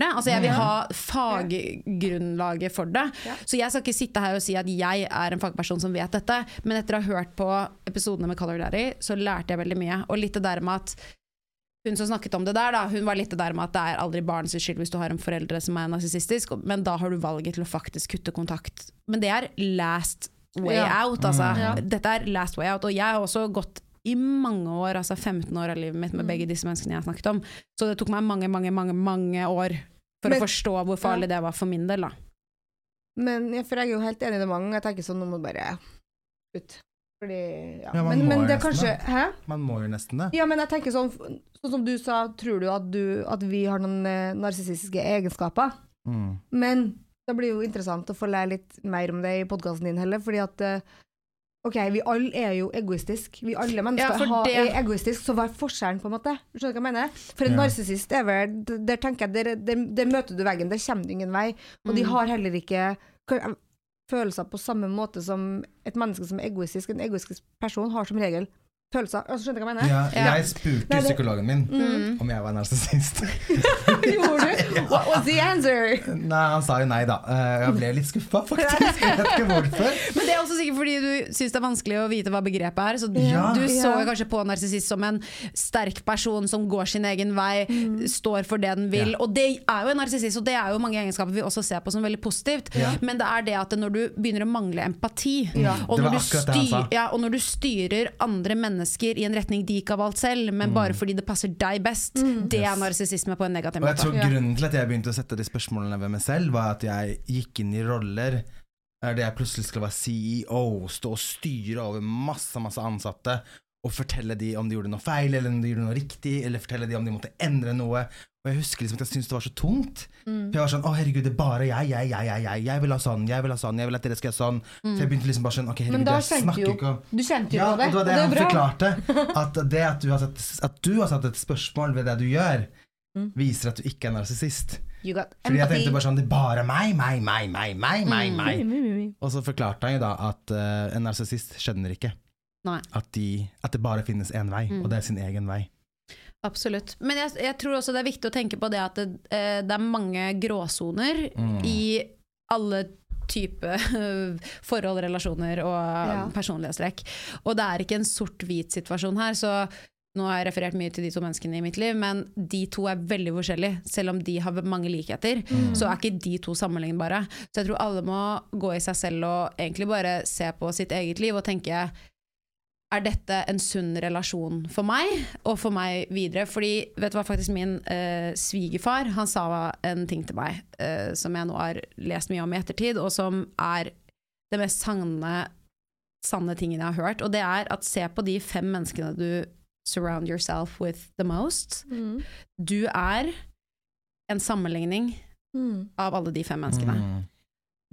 Det? Altså Jeg vil ha faggrunnlaget for det. Så jeg skal ikke sitte her og si at jeg er en fagperson som vet dette, men etter å ha hørt på episodene med Color Daddy, så lærte jeg veldig mye. Og litt det der med at hun som snakket om det der, da, hun var litt det der med at det er aldri barns skyld hvis du har en foreldre som er narsissistisk, men da har du valget til å faktisk kutte kontakt. Men det er last way Ja. out, altså. Ja. Dette er last way out. Og jeg har også gått i mange år, altså 15 år av livet mitt med begge disse menneskene jeg har snakket om. Så det tok meg mange, mange, mange, mange år for Men- å forstå hvor farlig det var for min del, da. Men ja, for jeg er jo helt enig med mange. Jeg tenker sånn, nå må du bare ut. Fordi, ja. Ja, man men, må men jo det nesten kanskje det. Hæ? Man må jo nesten det. Ja, men jeg tenker sånn, sånn som du sa, tror du at, du, at vi har noen eh, narsissistiske egenskaper? Mm. Men det blir jo interessant å få lære litt mer om det i podkasten din heller, fordi at eh, Ok, vi alle er jo egoistiske. Vi alle mennesker Ja, har- er egoistiske, så hva er forskjellen, på en måte? Skjønner du hva jeg mener? For en Ja. narsissist er vel Der tenker jeg, der, der, der møter du veggen, der kommer du ingen vei. Og de Mm. har heller ikke følelser på samme måte som et menneske som er egoistisk. En egoistisk person har som regel følelser. Altså, skjønner du hva jeg mener? Ja, Ja. jeg spurte Nei, det- psykologen min Mm. om jeg var narsissist. Gjorde du? What was the answer? Nei, han sa jo nei, da. Eh, Jeg ble litt skuffa, faktisk. Jeg vet ikke hvorfor. Men det er også sikkert fordi du syns det er vanskelig å vite hva begrepet er. Så Ja. du så kanskje på narsissist som en sterk person som går sin egen vei, står for det den vil. Ja. Og det er jo en narsissist, og det er jo mange egenskaper vi også ser på som veldig positivt. Ja. Men det er det at når du begynner å mangle empati, Ja. og, når styr, ja, og når du styrer andre mennesker i en retning de ikke har valgt selv, men bare fordi det passer deg best, det er Yes. narsissisme på en negativ måte. Og jeg tror Ja. grunnen til at jeg begynte å sette de spørsmålene ved meg selv, var at jeg gikk inn i roller der jeg plutselig skulle være CEO, stå og styre over masse, masse ansatte, og fortelle de om de gjorde noe feil, eller om de gjorde noe riktig, eller fortelle de om de måtte endre noe. Og jeg husker liksom at jeg syntes det var så tungt. For jeg var sånn, å herregud, det er bare jeg, jeg, jeg, jeg, jeg, jeg vil ha sånn, jeg vil ha sånn, jeg vil at dere skal gjøre sånn. Så jeg begynte liksom bare sånn, ok, herregud, jeg snakker jo ikke om Du kjente jo ja, på det. det var det det han forklarte. At det at du, har satt, at du har satt et spørsmål ved det du gjør, viser at du ikke er narsissist. Fordi jeg tenkte bare sånn Det er bare meg, meg, meg, meg, meg, meg, Mm. meg. Og så forklarte han jo da at uh, en narsissist skjønner ikke at, de, at det bare finnes én vei, og det er sin egen vei. Absolutt. Men jeg, jeg tror også det er viktig å tenke på det at det, eh, det er mange gråsoner i alle typer forhold, relasjoner og Ja. personlighetstrekk. Og det er ikke en sort-hvit situasjon her, så nå har jeg referert mye til de to menneskene i mitt liv, men de to er veldig forskjellige. Selv om de har mange likheter, så er ikke de to sammenlignbare. Så jeg tror alle må gå i seg selv og egentlig bare se på sitt eget liv og tenke er dette en sunn relasjon for meg, og for meg videre? Fordi, vet du hva, faktisk min eh, svigerfar, han sa en ting til meg, eh, som jeg nå har lest mye om i ettertid, og som er det mest sanne, sanne tingen jeg har hørt, og det er at se på de fem menneskene du surround yourself with the most. Mm. Du er en sammenligning Mm. av alle de fem menneskene. Mm.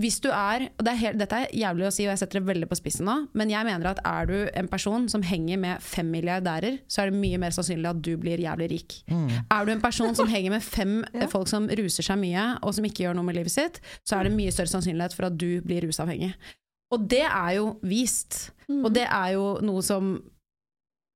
Hvis du er, og det er helt, Dette er jævlig å si, og jeg setter det veldig på spissen nå, men jeg mener at er du en person som henger med fem milliardærer, så er det mye mer sannsynlig at du blir jævlig rik. Er du en person som henger med fem Ja. folk som ruser seg mye, og som ikke gjør noe med livet sitt, så er det mye større sannsynlighet for at du blir rusavhengig. Og det er jo vist. Mm. Og det er jo noe som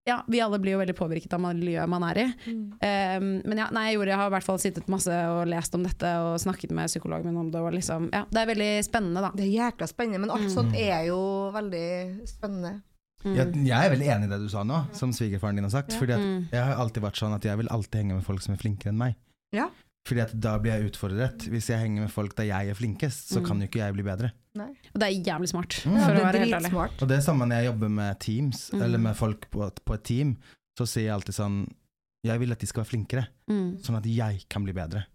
Ja, vi alle blir jo veldig påvirket av miljøet man er i. Mm. Um, men ja, nei, jeg, gjorde, jeg har i hvert fall sittet masse og lest om dette og snakket med psykologen min om det. Og liksom, ja, det er veldig spennende, da. Det er jækla spennende, men alt Mm. sånt er jo veldig spennende. Mm. Jeg, jeg er veldig enig i det du sa nå, som svigerfaren din har sagt. Ja. Fordi at Mm. jeg har alltid vært sånn at jeg vil alltid henge med folk som er flinkere enn meg. Ja. Fordi at da blir jeg utfordret. Hvis jeg henger med folk der jeg er flinkest, så Mm. kan jo ikke jeg bli bedre. Nei. Og det er jævlig smart, Mm. for det å er være helt ærlig. dritsmart. Og det er samme når jeg jobber med teams, Mm. eller med folk på, et- på et team, så sier jeg alltid sånn Jeg vil at de skal være flinkere, Mm. sånn at jeg kan bli bedre.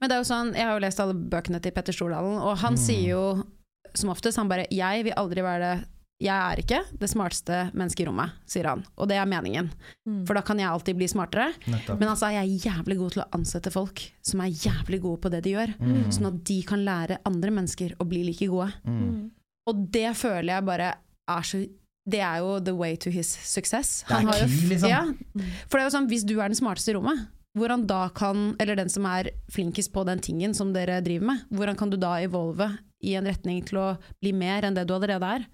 Men det er jo sånn, jeg har jo lest alle bøkene til Petter Stordalen, og han Mm. sier jo som oftest, han bare 'jeg vil aldri være det jeg er ikke det smarteste mennesket i rommet', sier han. Og det er meningen. Mm. For da kan jeg alltid bli smartere. Nettopp. Men han sa jeg er jævlig god til å ansette folk som er jævlig gode på det de gjør. Mm. Sånn at de kan lære andre mennesker å bli like gode. Mm. Og det føler jeg bare er så Det er jo the way to his success. Det er har jo, key, liksom. Ja, for det er jo sånn, hvis du er den smarteste i rommet, hvordan da kan, eller den som er flinkest på den tingen som dere driver med, hvordan kan du da evolve i en retning til å bli mer enn det du allerede er?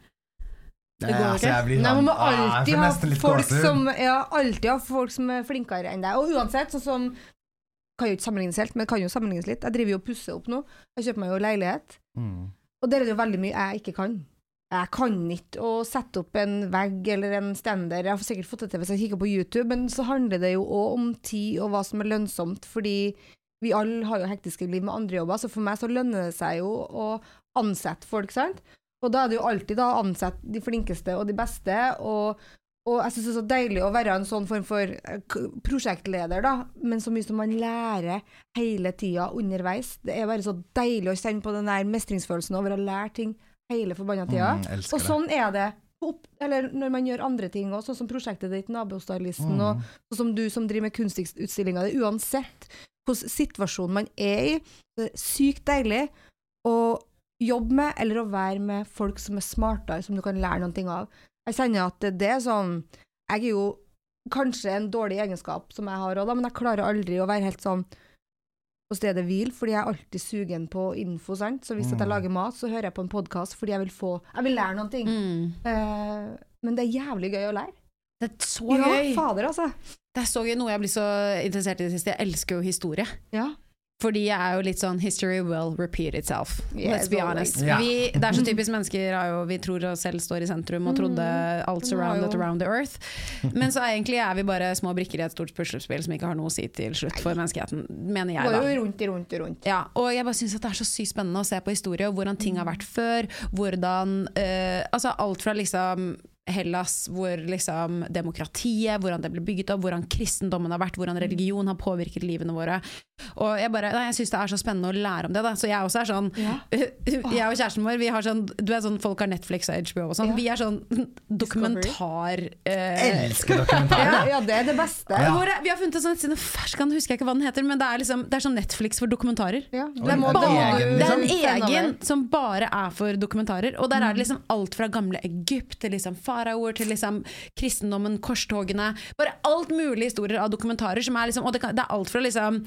Det går altså, ikke. Altså, blir Nei, sånn, man må ah, alltid får ha folk som Ja, alltid ha folk som er flinkere enn deg. Og uansett, sånn som Kan jo ikke sammenlignes helt, men kan jo sammenlignes litt. Jeg driver jo og pusser opp nå. Jeg kjøper meg jo leilighet. Mm. Og der er det jo veldig mye jeg ikke kan. Jeg kan ikke å sette opp en vegg eller en stender. Jeg har sikkert fått det til hvis jeg kikker på YouTube, men så handler det jo òg om tid og hva som er lønnsomt, fordi vi alle har jo hektiske liv med andre jobber, så for meg så lønner det seg jo å ansette folk, sant? Og da er det jo alltid da å ansette de flinkeste og de beste, og, og jeg syns det er så deilig å være en sånn form for eh, prosjektleder, da, men så mye som man lærer hele tida underveis. Det er bare så deilig å kjenne på den der mestringsfølelsen over å lære ting hele forbanna tida. Mm, Og sånn er det opp, eller når man gjør andre ting òg, sånn som prosjektet ditt, Nabostylisten, Mm. og sånn som du som driver med kunstutstillinga er uansett hvilken situasjon man er i, det er sykt deilig å jobbe med, eller å være med folk som er smartere, som du kan lære ting av. Jeg kjenner at det er sånn Jeg er jo kanskje en dårlig egenskap som jeg har òg, men jeg klarer aldri å være helt sånn på stedet hvil, fordi jeg er alltid sugen på info, sant. Så hvis at jeg Mm. lager mat, så hører jeg på en podkast fordi jeg vil få Jeg vil lære ting. Mm. Uh, men det er jævlig gøy å lære. Det er så ja, gøy! fader, altså. Det er så gøy, noe jeg blir så interessert i i det siste. Jeg elsker jo historie. Ja. Fordi jeg er jo litt sånn History will repeat itself. Yes, Let's be honest. Vi, det er så typisk mennesker er jo, Vi tror oss selv står i sentrum og trodde alt det er surrounded around the earth. Men så egentlig er vi bare små brikker i et stort puslespill som ikke har noe å si til slutt for menneskeheten, mener jeg Går jo rundt i rundt i rundt. Ja, og jeg bare synes det er så sykt spennende å se på historie, og hvordan ting har vært før. Hvordan uh, Altså alt fra liksom Hellas, hvor liksom demokratiet, hvordan det ble bygget opp, hvordan kristendommen har vært, hvordan religion har påvirket livene våre. Og jeg bare, nei, jeg syns det er så spennende å lære om det. Da. Så jeg også er sånn Ja. Jeg og kjæresten vår, vi har sånn Du er sånn folk har Netflix og HBO og sånn. Ja. Vi er sånn dokumentar eh, Elsker dokumentarer! Ja, ja, det er det beste. Ja. hvor, Vi har funnet en sånn nettside, ferskan husker jeg ikke hva den heter, men det er, liksom, det er sånn Netflix for dokumentarer. Ja, det er, bare, det du Det er en liksom? egen som bare er for dokumentarer. Og der er Mm. det liksom alt fra gamle Egypt til liksom faraoer til liksom kristendommen, korstogene. Bare alt mulig historier av dokumentarer. Som er liksom, og det, kan, det er alt fra liksom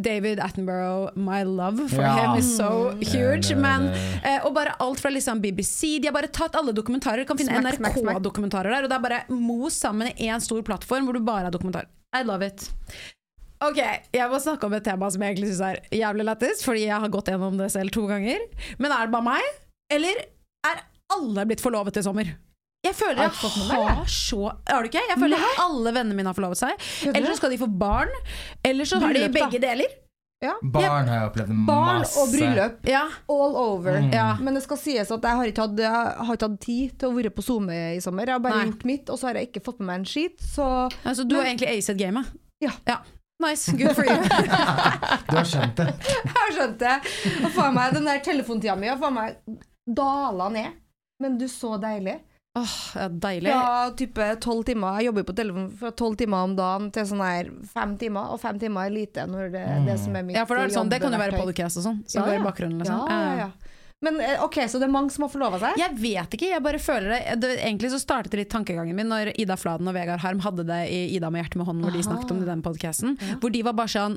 David Attenborough, my love for Ja. him is so huge. det- Men, det- eh, og bare alt fra liksom BBC. De har bare tatt alle dokumentarer. Du kan finne. NRK-dokumentarer der. Og det er bare mos sammen i én stor plattform hvor du bare har dokumentarer. I love it. Ok, jeg må snakke om et tema som jeg egentlig syns er jævlig lættis, fordi jeg har gått gjennom det selv to ganger. Men er det bare meg, eller er alle blitt forlovet i sommer? Jeg føler Har jeg deg har så Har du ikke? Jeg føler alle vennene mine har forlovet seg. Eller så skal de få barn. Eller så har de begge deler. Barn har jeg opplevd masse. Barn og bryllup. Ja. All over. Mm. Ja. Men det skal sies at jeg har ikke hatt, jeg har ikke hatt tid til å være på SoMe i sommer. Jeg har bare Nei. gjort mitt, og så har jeg ikke fått med meg en skit. Så Altså, du Men- har egentlig acet gamet. Ja. Nice, good for you. Du har skjønt det. jeg har skjønt det. Og faen meg, den der telefontida mi har faen meg dala ned. Men du, så deilig. Åh, ja, deilig. Fra type tolv timer Jeg jobber jo på telefon fra tolv timer om dagen til sånn her fem timer, og fem timer er lite når det er det som er mitt Ja, for det, er sånn, det kan jo være podcast og sånn, som Ja, går i bakgrunnen. Liksom. Ja, ja, ja. Men eh, ok, så det er mange som har forlova seg? Jeg vet ikke, jeg bare føler det. det egentlig så startet litt tankegangen min når Ida Fladen og Vegard Harm hadde det i Ida med hjertet med hånden, hvor de snakket om det i den podcasten. Hvor de var bare sånn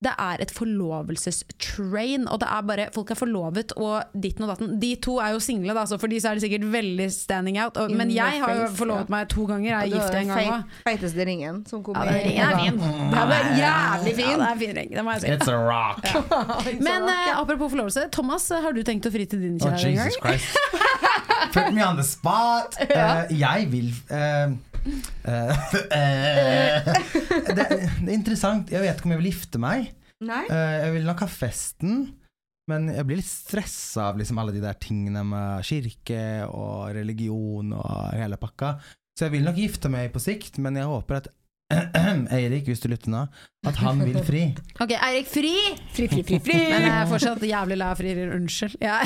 det er et forlovelsestrain, og det er bare Folk er forlovet og ditten og datten. De to er jo single, da, så for de så er det sikkert veldig standing out. Og, men jeg har jo forlovet meg to ganger. Jeg er gift en gang òg. Feiteste ringen som kom Ja, den ringen er fin. Den er jævlig Ja, fin! det er fin ring, det må jeg si. It's a rock. Men uh, apropos forlovelse, Thomas, har du tenkt å fri til din Oh, kjære en Jesus gang? Christ. Put me on the spot. Uh, jeg vil eh, det, det er interessant. Jeg vet ikke om jeg vil gifte meg. Nei? Eh, jeg vil nok ha festen. Men jeg blir litt stressa av liksom alle de der tingene med kirke og religion og hele pakka. Så jeg vil nok gifte meg på sikt, men jeg håper at Eirik, hvis du lytter nå, at han vil fri. Ok, Eirik, fri! Fri, fri, fri, fri! Men jeg er fortsatt jævlig lei av frier. Unnskyld. Ja.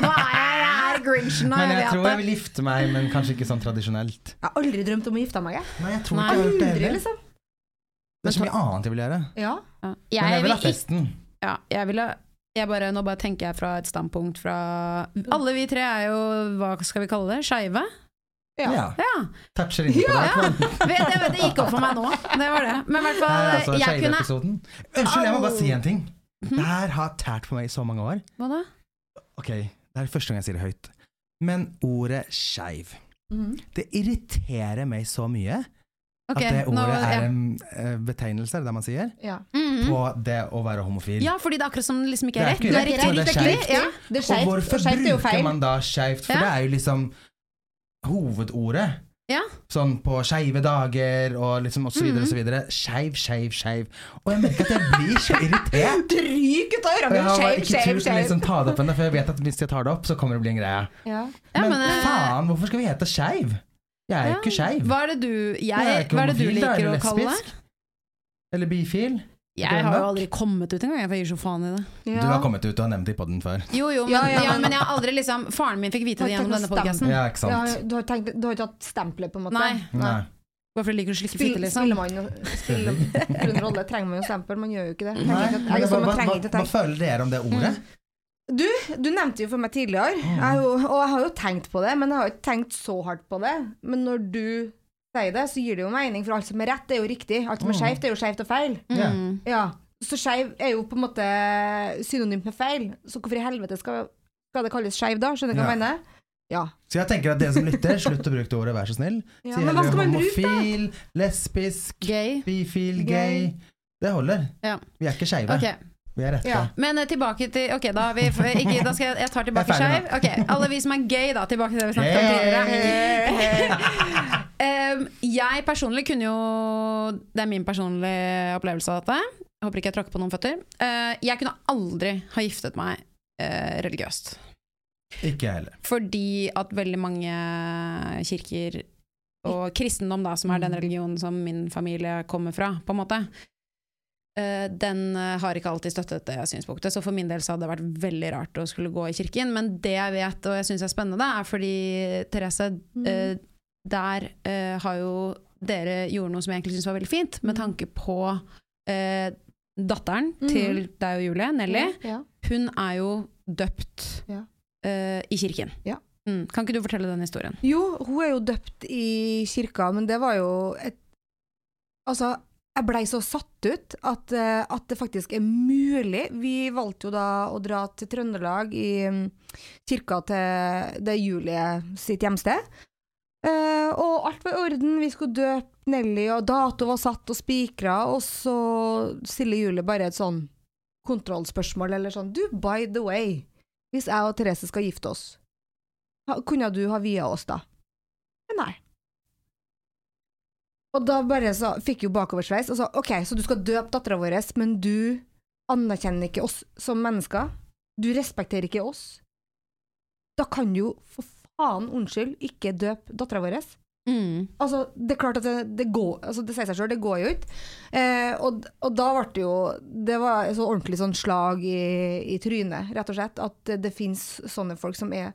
nå er jeg, jeg er grinchen, Men jeg jeg tror jeg vil gifte meg, men kanskje ikke sånn tradisjonelt. Jeg har aldri drømt om å gifte meg. jeg. Nei, jeg tror Nei. ikke jeg har gjort det heller. liksom. Det er så mye annet jeg vil gjøre. Ja. Ja. Men jeg vil ha festen. Ja, jeg ville jeg bare, Nå bare tenker jeg fra et standpunkt fra Alle vi tre er jo, hva skal vi kalle det, skeive? Ja. Ja. Toucher innpå ja, det. ja. Det, det, det gikk opp for meg nå. Det var det. Men i hvert fall, Nei, altså, jeg kunne. Unnskyld, jeg må bare si en ting. Mhm. Det her har tært på meg i så mange år. Hva da? Ok, det er første gang jeg sier det høyt. Men ordet skeiv, mm. det irriterer meg så mye at det nå- ordet ja. er en eh, betegnelse, er det det man sier, ja. Mhm. på det å være homofil. Ja, fordi det er akkurat som det liksom ikke er Det er ikke rett, det er skeivt. ja. Og hvorfor er bruker man da skeivt? For Ja. det er jo liksom hovedordet. Ja. Sånn på skeive dager og liksom og så videre og Mhm. så videre. Skeiv, skeiv, skeiv. Og jeg merker at jeg blir så irritert. Ryk ut av har bare Skeiv, skeiv, skeiv. liksom ta det opp ennå, for jeg vet at hvis jeg tar det opp, så kommer det å bli en greie. Ja. Ja, men, men, eh, faen, hvorfor skal vi hete skeiv? Jeg er jo ikke skeiv. Hva er det du, jeg, Jeg er hva er det du liker å kalle det? Eller bifil. Jeg har jo aldri kommet ut engang, jeg, for jeg gir så faen i det. Ja. Du har kommet ut og har nevnt det i podden før. Jo, jo, men, Ja, ja, ja, men- men jeg har aldri liksom Faren min fikk vite det gjennom denne podkasten. Ja. Ja, du, har tenkt, du har ikke hatt stempelet, på en måte? Nei. Nei. Hvorfor liker du å slikke fitte, liksom. Spiller man jo spiller en rolle, trenger man jo stempel? Man gjør jo ikke det. Nei, jeg, hva, sånn, hva, hva, hva føler dere om det ordet? Du, du nevnte jo for meg tidligere, jeg jo, og jeg har jo tenkt på det, men jeg har ikke tenkt så hardt på det. Men når du sier det, så gir det jo mening, for alt som er rett, er jo riktig. Alt som er Mm. skeivt, er jo skeivt og feil. Ja. Mm. Ja. Så skeiv er jo på en måte synonymt med feil. Så hvorfor i helvete skal, skal det kalles skeiv da? Skjønner du hva jeg mener? Ja. Så jeg tenker at dere som lytter, slutt å bruke det ordet, vær så snill. ja. Si Men heller homofil, lesbisk, Gay. bifil, Gay. gay. Det holder. Ja. Vi er ikke skeive. Ok, Vi er rette. Ja. Men eh, tilbake til Ok, da, vi, ikke, da skal jeg, jeg tar tilbake skeiv. Okay, Alle vi som er gay, da. Tilbake til det vi snakket om tidligere. um, jeg personlig kunne jo Det er min personlige opplevelse av dette. Jeg håper ikke jeg tråkker på noen føtter. Uh, jeg kunne aldri ha giftet meg uh, religiøst. Ikke jeg heller. Fordi at veldig mange kirker og kristendom, da, som er den religionen som min familie kommer fra, på en måte, den eh, har ikke alltid støttet det synspunktet. Så for min del så hadde det vært veldig rart å skulle gå i kirken. Men det jeg vet, og jeg syns er spennende, er fordi Therese, mm. der eh, har jo dere gjorde noe som jeg egentlig syns var veldig fint, med Mm. tanke på eh, datteren mm. til deg og Julie, Nelly Ja. hun er jo døpt Ja. eh, i kirken. Ja. Mm. Kan ikke du fortelle den historien? Jo, hun er jo døpt i kirka, men det var jo et Altså, jeg blei så satt ut at, eh, at det faktisk er mulig. Vi valgte jo da å dra til Trøndelag, i mm, kirka til det Julie sitt hjemsted. Eh, og alt var i orden, vi skulle døpe Nelly, og dato var satt og spikra, og så stiller Julie bare et sånn kontrollspørsmål, eller sånn Du, by the way, hvis jeg og Therese skal gifte oss, kunne du ha via oss da? Nei. Og da bare så fikk jo bakoversveis og sa ok, så du skal døpe dattera vår, men du anerkjenner ikke oss som mennesker. Du respekterer ikke oss. Da kan du jo for faen, unnskyld, ikke døpe dattera vår. Mm. Altså, det er klart at det, det går altså, Det sier seg sjøl, det går jo ikke. Eh, og, og da ble det jo Det var så ordentlig sånn slag i, i trynet, rett og slett. At det, det fins sånne folk som er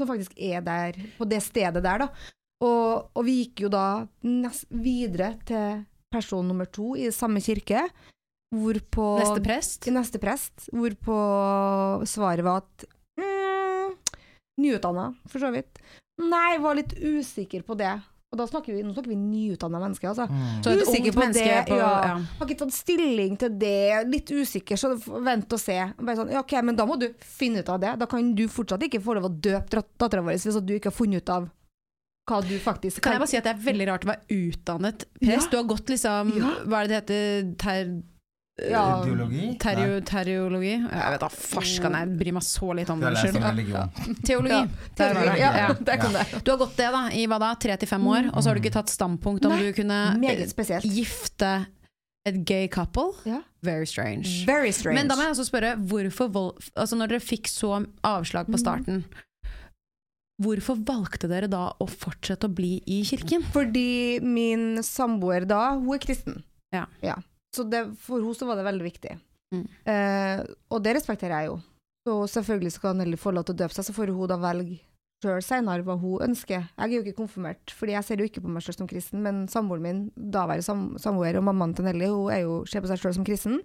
Som faktisk er der, på det stedet der, da. Og, og vi gikk jo da nest, videre til person nummer to i samme kirke, hvorpå Neste prest? neste prest, hvorpå svaret var at mm, Nyutdanna, for så vidt. Nei, var litt usikker på det. Og da snakker vi, nå snakker vi nyutdanna mennesker, altså. Mm. Så et Usikker ungt på det, på ja. ja. Har ikke tatt stilling til det, litt usikker, så vent og se. Bare sånn, ja, ok, Men da må du finne ut av det. Da kan du fortsatt ikke få lov å døpe dattera vår hvis du ikke har funnet ut av hva du faktisk Kan jeg bare si at det er veldig rart å være utdannet prest? Du har gått liksom Ja. Hva er det det heter? Ter, Ja. Ideologi? terio, teriologi? Jeg vet da farskan, jeg bryr meg så litt om det. religion. Teologi. Ja, teologi. det. Ja, Ja. der kom det. Du har gått det da, i hva da, tre til fem år, og så har du ikke tatt standpunkt om Nei, du kunne eh, gifte et gay couple. Ja. Very strange. Very strange. Men da må jeg også spørre, hvorfor vold, altså når dere fikk så avslag Mm. på starten, hvorfor valgte dere da å fortsette å bli i kirken? Fordi min samboer da, hun er kristen. Ja. Så det, for henne så var det veldig viktig. Mm. Eh, og det respekterer jeg jo. Så selvfølgelig skal Nelly få lov til å døpe seg, så får hun da velge sjøl seinere hva hun ønsker. Jeg er jo ikke konfirmert, fordi jeg ser jo ikke på meg sjøl som kristen, men samboeren min, daværende sam samboer og mammaen til Nelly, hun jo, ser på seg sjøl som kristen.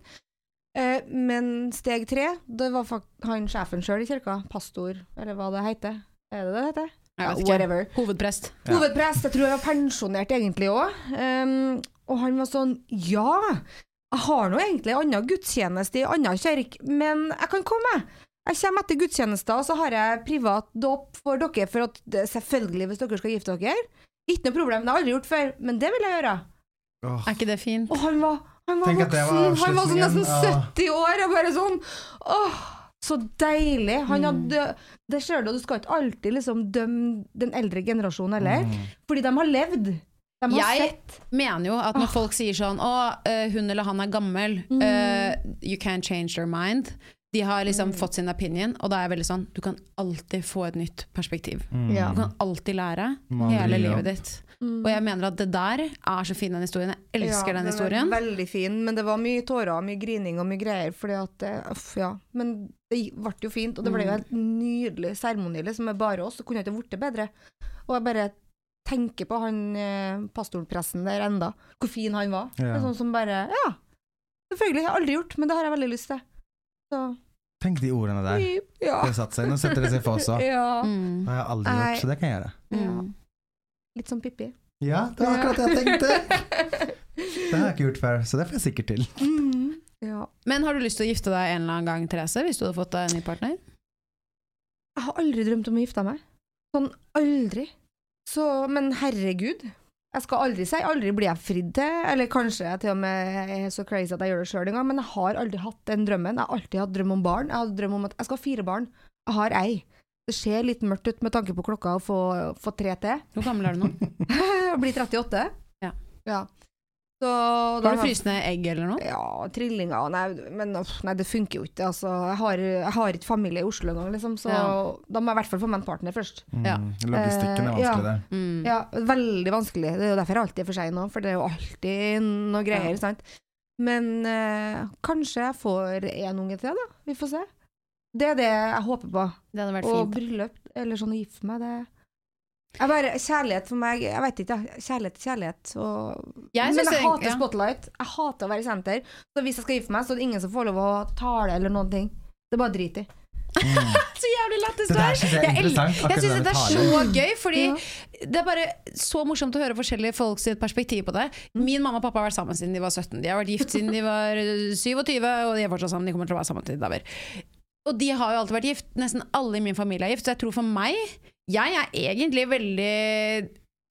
Eh, men steg tre, det var han sjefen sjøl i kirka, pastor, eller hva det heter. Er det det det heter? Ikke. Whatever. Hovedprest. Ja. Hovedprest, jeg tror jeg var pensjonert egentlig òg. og han var sånn Ja, jeg har nå egentlig annen gudstjeneste i annen kirke, men jeg kan komme. Jeg kommer etter gudstjenester, og så har jeg privat dåp for dere, for at det, selvfølgelig, hvis dere skal gifte dere. Ikke noe problem, det har jeg aldri gjort før, men det vil jeg gjøre. Oh. Er ikke det fint? Og han var, han var voksen, var han var sånn nesten 70 år, og bare sånn Åh, så deilig. Han Mm. hadde Det sjøl, du, du skal ikke alltid liksom dømme den eldre generasjonen heller, Mm. fordi de har levd. De har Jeg sett. mener jo at når folk sier sånn Å, eh, hun eller han er gammel. Mm. Uh, you can't change their mind. De har liksom Mm. fått sin opinion, og da er jeg veldig sånn Du kan alltid få et nytt perspektiv. Mm. Ja. Du kan alltid lære Man hele ja. livet ditt. Mm. Og jeg mener at det der er så fin, den historien. Jeg elsker Ja, den historien. Veldig fin, men det var mye tårer, mye grining og mye greier. Fordi at, eh, uff, ja. Men det ble jo fint, og det ble jo Mm. helt nydelig seremoni liksom, med bare oss. Det kunne ikke blitt bedre. Og jeg bare tenker på han eh, pastorpressen der enda, hvor fin han var. Ja. Det er sånn som bare Ja, selvfølgelig. Jeg har aldri gjort, men det har jeg veldig lyst til. Så Tenk de ordene der. Ja. Det satt seg. Nå setter det seg for også. Det ja. Mm. har jeg aldri Nei. gjort, så det kan jeg gjøre. Ja. Litt som Pippi. Ja, det var akkurat det jeg tenkte. Det har jeg ikke gjort før, så det får jeg sikkert til. Mm. Ja. Men har du lyst til å gifte deg en eller annen gang, Therese, hvis du hadde fått deg en ny partner? Jeg har aldri drømt om å gifte meg. Sånn aldri. Så, men herregud. Jeg skal aldri si aldri blir jeg fridd til, eller kanskje jeg til og med er så crazy at jeg gjør det sjøl en gang, men jeg har aldri hatt den drømmen. Jeg har alltid hatt drøm om barn. Jeg har drøm om at jeg skal ha fire barn. Jeg har ei. Det ser litt mørkt ut med tanke på klokka å få, få tre til. Hvor gammel er du nå? Jeg blir 38. Ja. ja. Så du fryst ned egg eller noe? Ja, trillinger Nei, men nei, det funker jo ikke. Altså, jeg, har, jeg har ikke familie i Oslo engang, liksom, så Ja. da må jeg i hvert fall få meg en partner først. Mm. Ja. Logistikken er Eh, ja. vanskelig der. Mm. Ja, veldig vanskelig. Det er jo derfor jeg alltid er for sein nå, for det er jo alltid noe greier, Ja. sant. Men eh, kanskje jeg får en unge til, da. Vi får se. Det er det jeg håper på. Det hadde vært Og fint. bryllup, eller sånn å gifte meg, det jeg bare, Kjærlighet for meg Jeg vet ikke. Kjærlighet kjærlighet. Og... Jeg Men jeg hater ja. spotlight. Jeg hater å være i senter. Så hvis jeg skal gifte meg, så er det ingen som får lov å tale eller noen ting. Det er bare drit i. Mm. Så jævlig lættis Det er! jeg Jeg. Jeg syns det er så gøy, fordi Ja. det er bare så morsomt å høre forskjellige folk sitt perspektiv på det. Min mamma og pappa har vært sammen siden de var 17. De har vært gift siden de var 27, og de er fortsatt sammen. De kommer til å være sammen til de dauer. Og de har jo alltid vært gift. Nesten alle i min familie er gift, så jeg tror for meg Jeg er egentlig veldig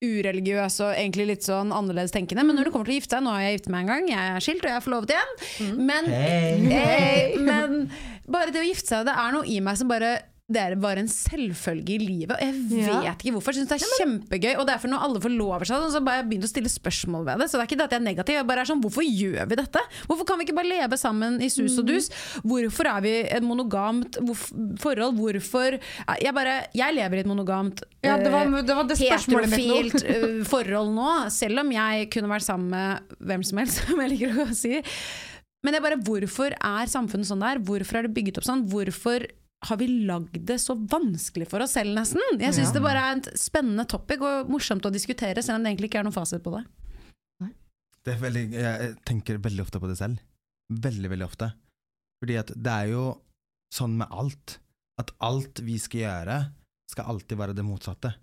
ureligiøs og egentlig litt sånn annerledes tenkende, men når det kommer til å gifte deg, Nå har jeg giftet meg en gang, jeg er skilt og jeg er forlovet igjen, men hey. Hey, men bare det å gifte seg, det er noe i meg som bare det er bare en selvfølge i livet. Og jeg Ja. vet ikke hvorfor. Jeg synes det er kjempegøy. Og derfor når alle forlover seg, så bare jeg begynt å stille spørsmål ved det. Så det er ikke det at jeg er negativ. Jeg bare er sånn, Hvorfor gjør vi dette? Hvorfor kan vi ikke bare leve sammen i sus og dus? Hvorfor er vi et monogamt forhold? Hvorfor Jeg bare Jeg lever i et monogamt Ja, det var eh, det, var det heterofilt eh, forhold nå, selv om jeg kunne vært sammen med hvem som helst, som jeg liker å si. Men jeg bare, hvorfor er samfunnet sånn der? Hvorfor er det bygget opp sånn? Hvorfor har vi lagd det så vanskelig for oss selv, nesten? Jeg syns Ja. det bare er et spennende topic og morsomt å diskutere, selv om det egentlig ikke er noen fasit på det. Det er veldig, jeg tenker veldig ofte på det selv. Veldig, veldig ofte. Fordi at det er jo sånn med alt. At alt vi skal gjøre, skal alltid være det motsatte.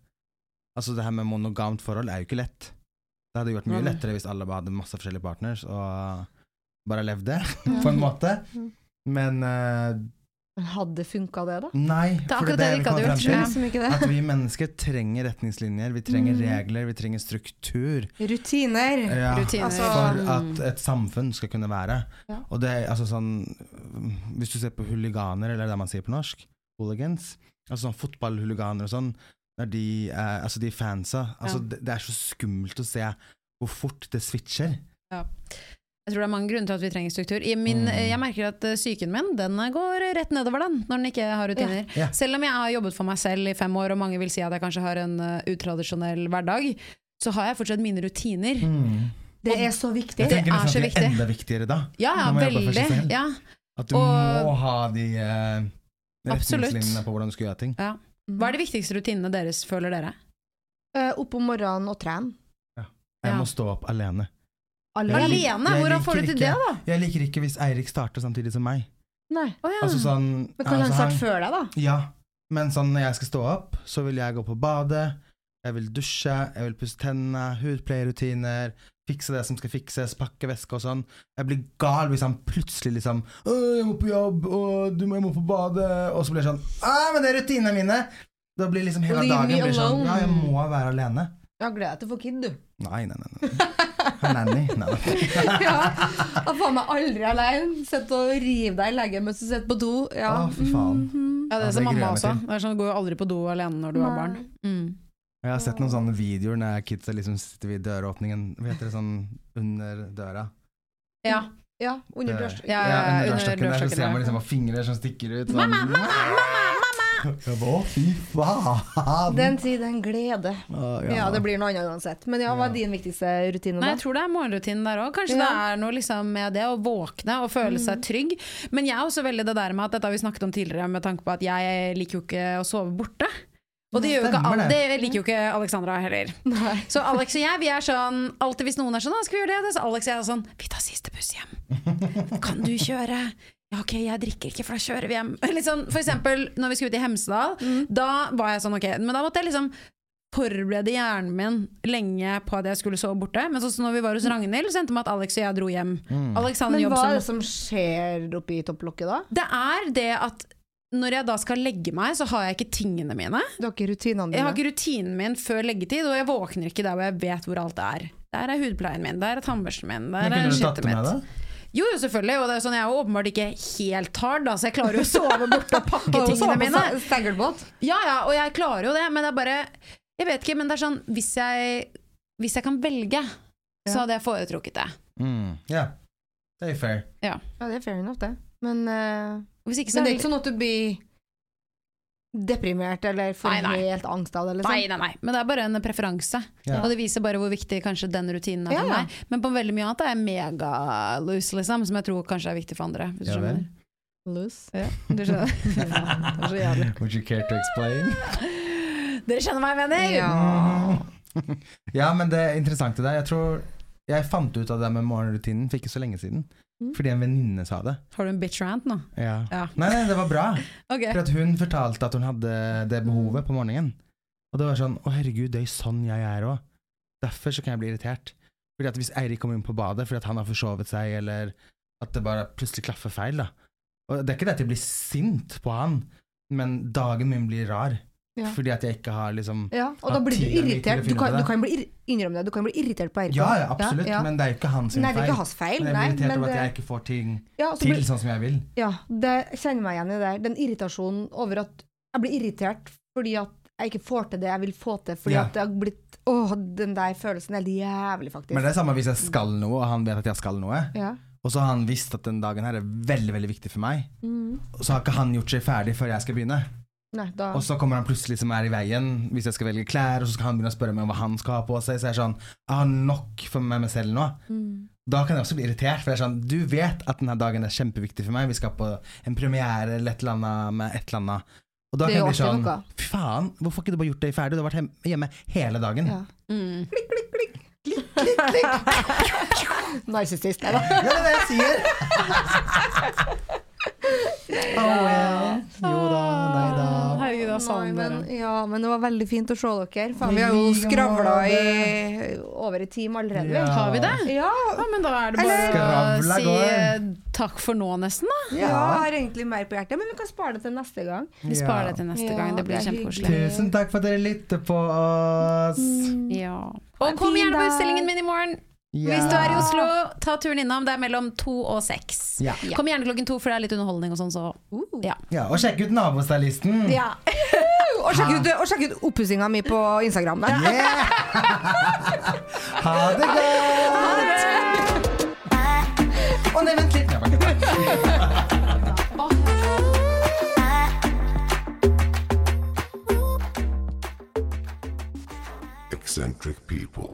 Altså Det her med monogamt forhold er jo ikke lett. Det hadde gjort mye lettere hvis alle bare hadde masse forskjellige partners og bare levde, på en måte. Mm. Men uh, Men hadde det funka det, da? nei, er for det det er det det vi kommer gjort. frem til. Det. At vi mennesker trenger retningslinjer, vi trenger Mm. regler, vi trenger struktur. Rutiner. Ja, Rutiner. Altså- for at et samfunn skal kunne være. Ja. Og det er altså sånn Hvis du ser på huliganer, eller det man sier på norsk, hooligans, altså sånn fotballhuliganer og sånn, når de eh, altså de fansa altså Ja. det, det er så skummelt å se hvor fort det switcher. Jeg tror det er mange grunner til at vi trenger struktur. I min, Mm. Jeg merker at eh, psyken min den går rett nedover den, når den ikke har rutiner. Ja. Selv om jeg har jobbet for meg selv i fem år, og mange vil si at jeg kanskje har en uh, utradisjonell hverdag, så har jeg fortsatt mine rutiner. Det er så viktig. Jeg tenker er så at det viktig. er enda viktigere da. Ja, ja, veldig. Ja, At du Og- må ha de uh, retningslinjene på hvordan du skal gjøre ting. ja. Hva er de viktigste rutinene deres, føler dere? Uh, Opp om morgenen og trene. Jeg Ja. må stå opp alene. Alene? Jeg Alene? jeg Hvordan får du til ikke- det, da? Jeg liker ikke hvis Eirik starter samtidig som meg. Nei. Oh, ja. Altså sånn Men kan altså, han starte før deg, da? Ja, men sånn når jeg skal stå opp, så vil jeg gå på badet, jeg vil dusje, jeg vil pusse tennene, hudpleierrutiner, fikse det som skal fikses, pakke veske og sånn. Jeg blir gal hvis han plutselig liksom Å, jeg må på jobb, og du må, jeg må på badet, og så blir det sånn Å, men det er rutinene mine! Da blir liksom hele Leave dagen blir sånn. Ja, jeg må være alene. Ja, gleder deg til å få kid, du. Nei, nei, nei. nei. Nanny. Nei, nei. ja. Da faen meg aldri alene. Sitte og rive deg i leggen mens du sitter på do. Ja. Å, fy faen. Mhm. Ja, det er som mamma også. Det er sånn, Du går jo aldri på do alene når du har barn. Mm. Jeg har sett noen sånne videoer når kidsa liksom sitter ved døråpningen, heter det, sånn under døra. Ja. Ja, under dørstokken. Ja, Ja, under dørstokken der så ser man liksom fingre som stikker ut. Sånn. Mamma, mamma, mamma! Å, fy faen! Den tid, den glede. Ah, Ja. det blir noe annet uansett. Men ja, hva er din viktigste rutine, Nei, jeg tror det er morgenrutinen der òg. Kanskje Ja. det er noe liksom med det å våkne og føle seg trygg. Men jeg er også veldig det der med at dette har vi snakket om tidligere, med tanke på at jeg liker jo ikke å sove borte. Og det, gjør jo ikke, det. liker jo ikke Alexandra heller. Nei. Så Alex og jeg vi er sånn alltid hvis noen er sånn «Å, 'Skal vi gjøre det?' Så Alex og jeg er sånn 'Vi tar siste buss hjem'. Kan du kjøre? Ja, ok, jeg drikker ikke, for da kjører vi hjem. Sånn, for eksempel når vi skulle ut i Hemsedal, da var jeg sånn ok. Men da måtte jeg liksom forberede hjernen min lenge på at jeg skulle sove borte. Men sånn som når vi var hos Ragnhild, så endte det med at Alex og jeg dro hjem. Mm. Men hva er det som skjer oppi topplokket da? Det er det at når jeg da skal legge meg, så har jeg ikke tingene mine. Du har ikke rutinene dine? Jeg har ikke rutinen min før leggetid, og jeg våkner ikke der hvor jeg vet hvor alt er. Der er hudpleien min, der er tannbørsten min, der er kunne du tatt skittet det med mitt. Jo, jo, selvfølgelig. Og det er sånn, jeg er jo åpenbart ikke helt hard, da, så jeg klarer jo å sove borte og pakke tingene mine. Ja, ja, og jeg klarer jo det, men det er bare Jeg vet ikke, men det er sånn Hvis jeg, hvis jeg kan velge, så hadde jeg foretrukket det. Mm. Ja, det er fair. Ja, det er fair enough, det. Men, uh, Hvis ikke, så men det er ikke sånn at du blir deprimert eller får Nei, nei. helt angst av det? Liksom. Nei, nei, nei. Men det er bare en preferanse. Ja. Og det viser bare hvor viktig kanskje den rutinen er for Ja, ja. meg. Men på veldig mye annet er jeg mega-loose, liksom, som jeg tror kanskje er viktig for andre. Hvis Ja du skjønner. Loose. Ja, du skjønner. det er så jævlig. Would you care to explain? Dere skjønner hva jeg mener? Ja. ja, men det interessante der. Jeg tror jeg fant ut av det med morgenrutinen for ikke så lenge siden. Mm. Fordi en venninne sa det. Har du en bitch rant nå? Ja. Ja. Nei, nei, det var bra. okay. For at hun fortalte at hun hadde det behovet på morgenen. Og det var sånn Å, herregud, det er sånn jeg er òg. Derfor så kan jeg bli irritert. Fordi at Hvis Eirik kommer inn på badet fordi at han har forsovet seg, eller at det bare plutselig klaffer feil, da. Og Det er ikke det at jeg blir sint på han, men dagen min blir rar. Ja. Fordi at jeg ikke har liksom Ja, og da blir du irritert. Du kan, du kan bli innrømme det, du kan bli irritert på Eirik. Ja, ja, absolutt, Ja, ja. men det er jo ikke hans Nei, det er ikke hans feil. Men jeg blir irritert over at jeg ikke får ting til blir, sånn som jeg vil. ja, det kjenner meg igjen i det der. Den irritasjonen over at jeg blir irritert fordi at jeg ikke får til det jeg vil få til. Fordi at det har blitt Åh, den der følelsen er helt jævlig, faktisk. Men det er samme hvis jeg skal noe, og han vet at jeg skal noe. ja. Og så har han visst at den dagen her er veldig veldig viktig for meg. mm. Og så har ikke han gjort seg ferdig før jeg skal begynne. Nei, da Og så kommer han plutselig som er i veien hvis jeg skal velge klær, og så skal han begynne å spørre meg om hva han skal ha på seg. Så jeg er sånn Jeg har nok for meg meg selv nå. mm. Da kan jeg også bli irritert, for jeg er sånn Du vet at denne dagen er kjempeviktig for meg. Vi skal på en premiere eller et eller annet med et eller annet. Og da kan jeg bli sånn. Fy faen, hvorfor har ikke du bare gjort det ferdig? Du har vært hjemme hele dagen. ja. Mm. Narsissist. Nei da. Det er det jeg sier! oh well. Men, dere. ja, men det var veldig fint å se dere. Faen, vi har jo skravla i over en time allerede. Ja. Har vi det? Ja, Ja, men da er det Eller- bare å si går. eh, takk for nå, nesten, da. ja, jeg har egentlig mer på hjertet, men vi kan spare det til neste gang. Vi sparer det til neste Ja, gang. Det blir kjempekoselig. Tusen takk for at dere lytter på oss. Ja. Og kom gjerne på utstillingen min i morgen. Ja. Hvis du er i Oslo, ta turen innom. Det er mellom to og seks. Ja. Kom gjerne klokken to, for det er litt underholdning og sånn, så ja. Ja, og sjekk ut nabostylisten. Ja. og sjekk ut, og sjekk ut oppussinga mi på Instagram. Der. Yeah. ha det godt! Å nei, vent litt. Eccentric people.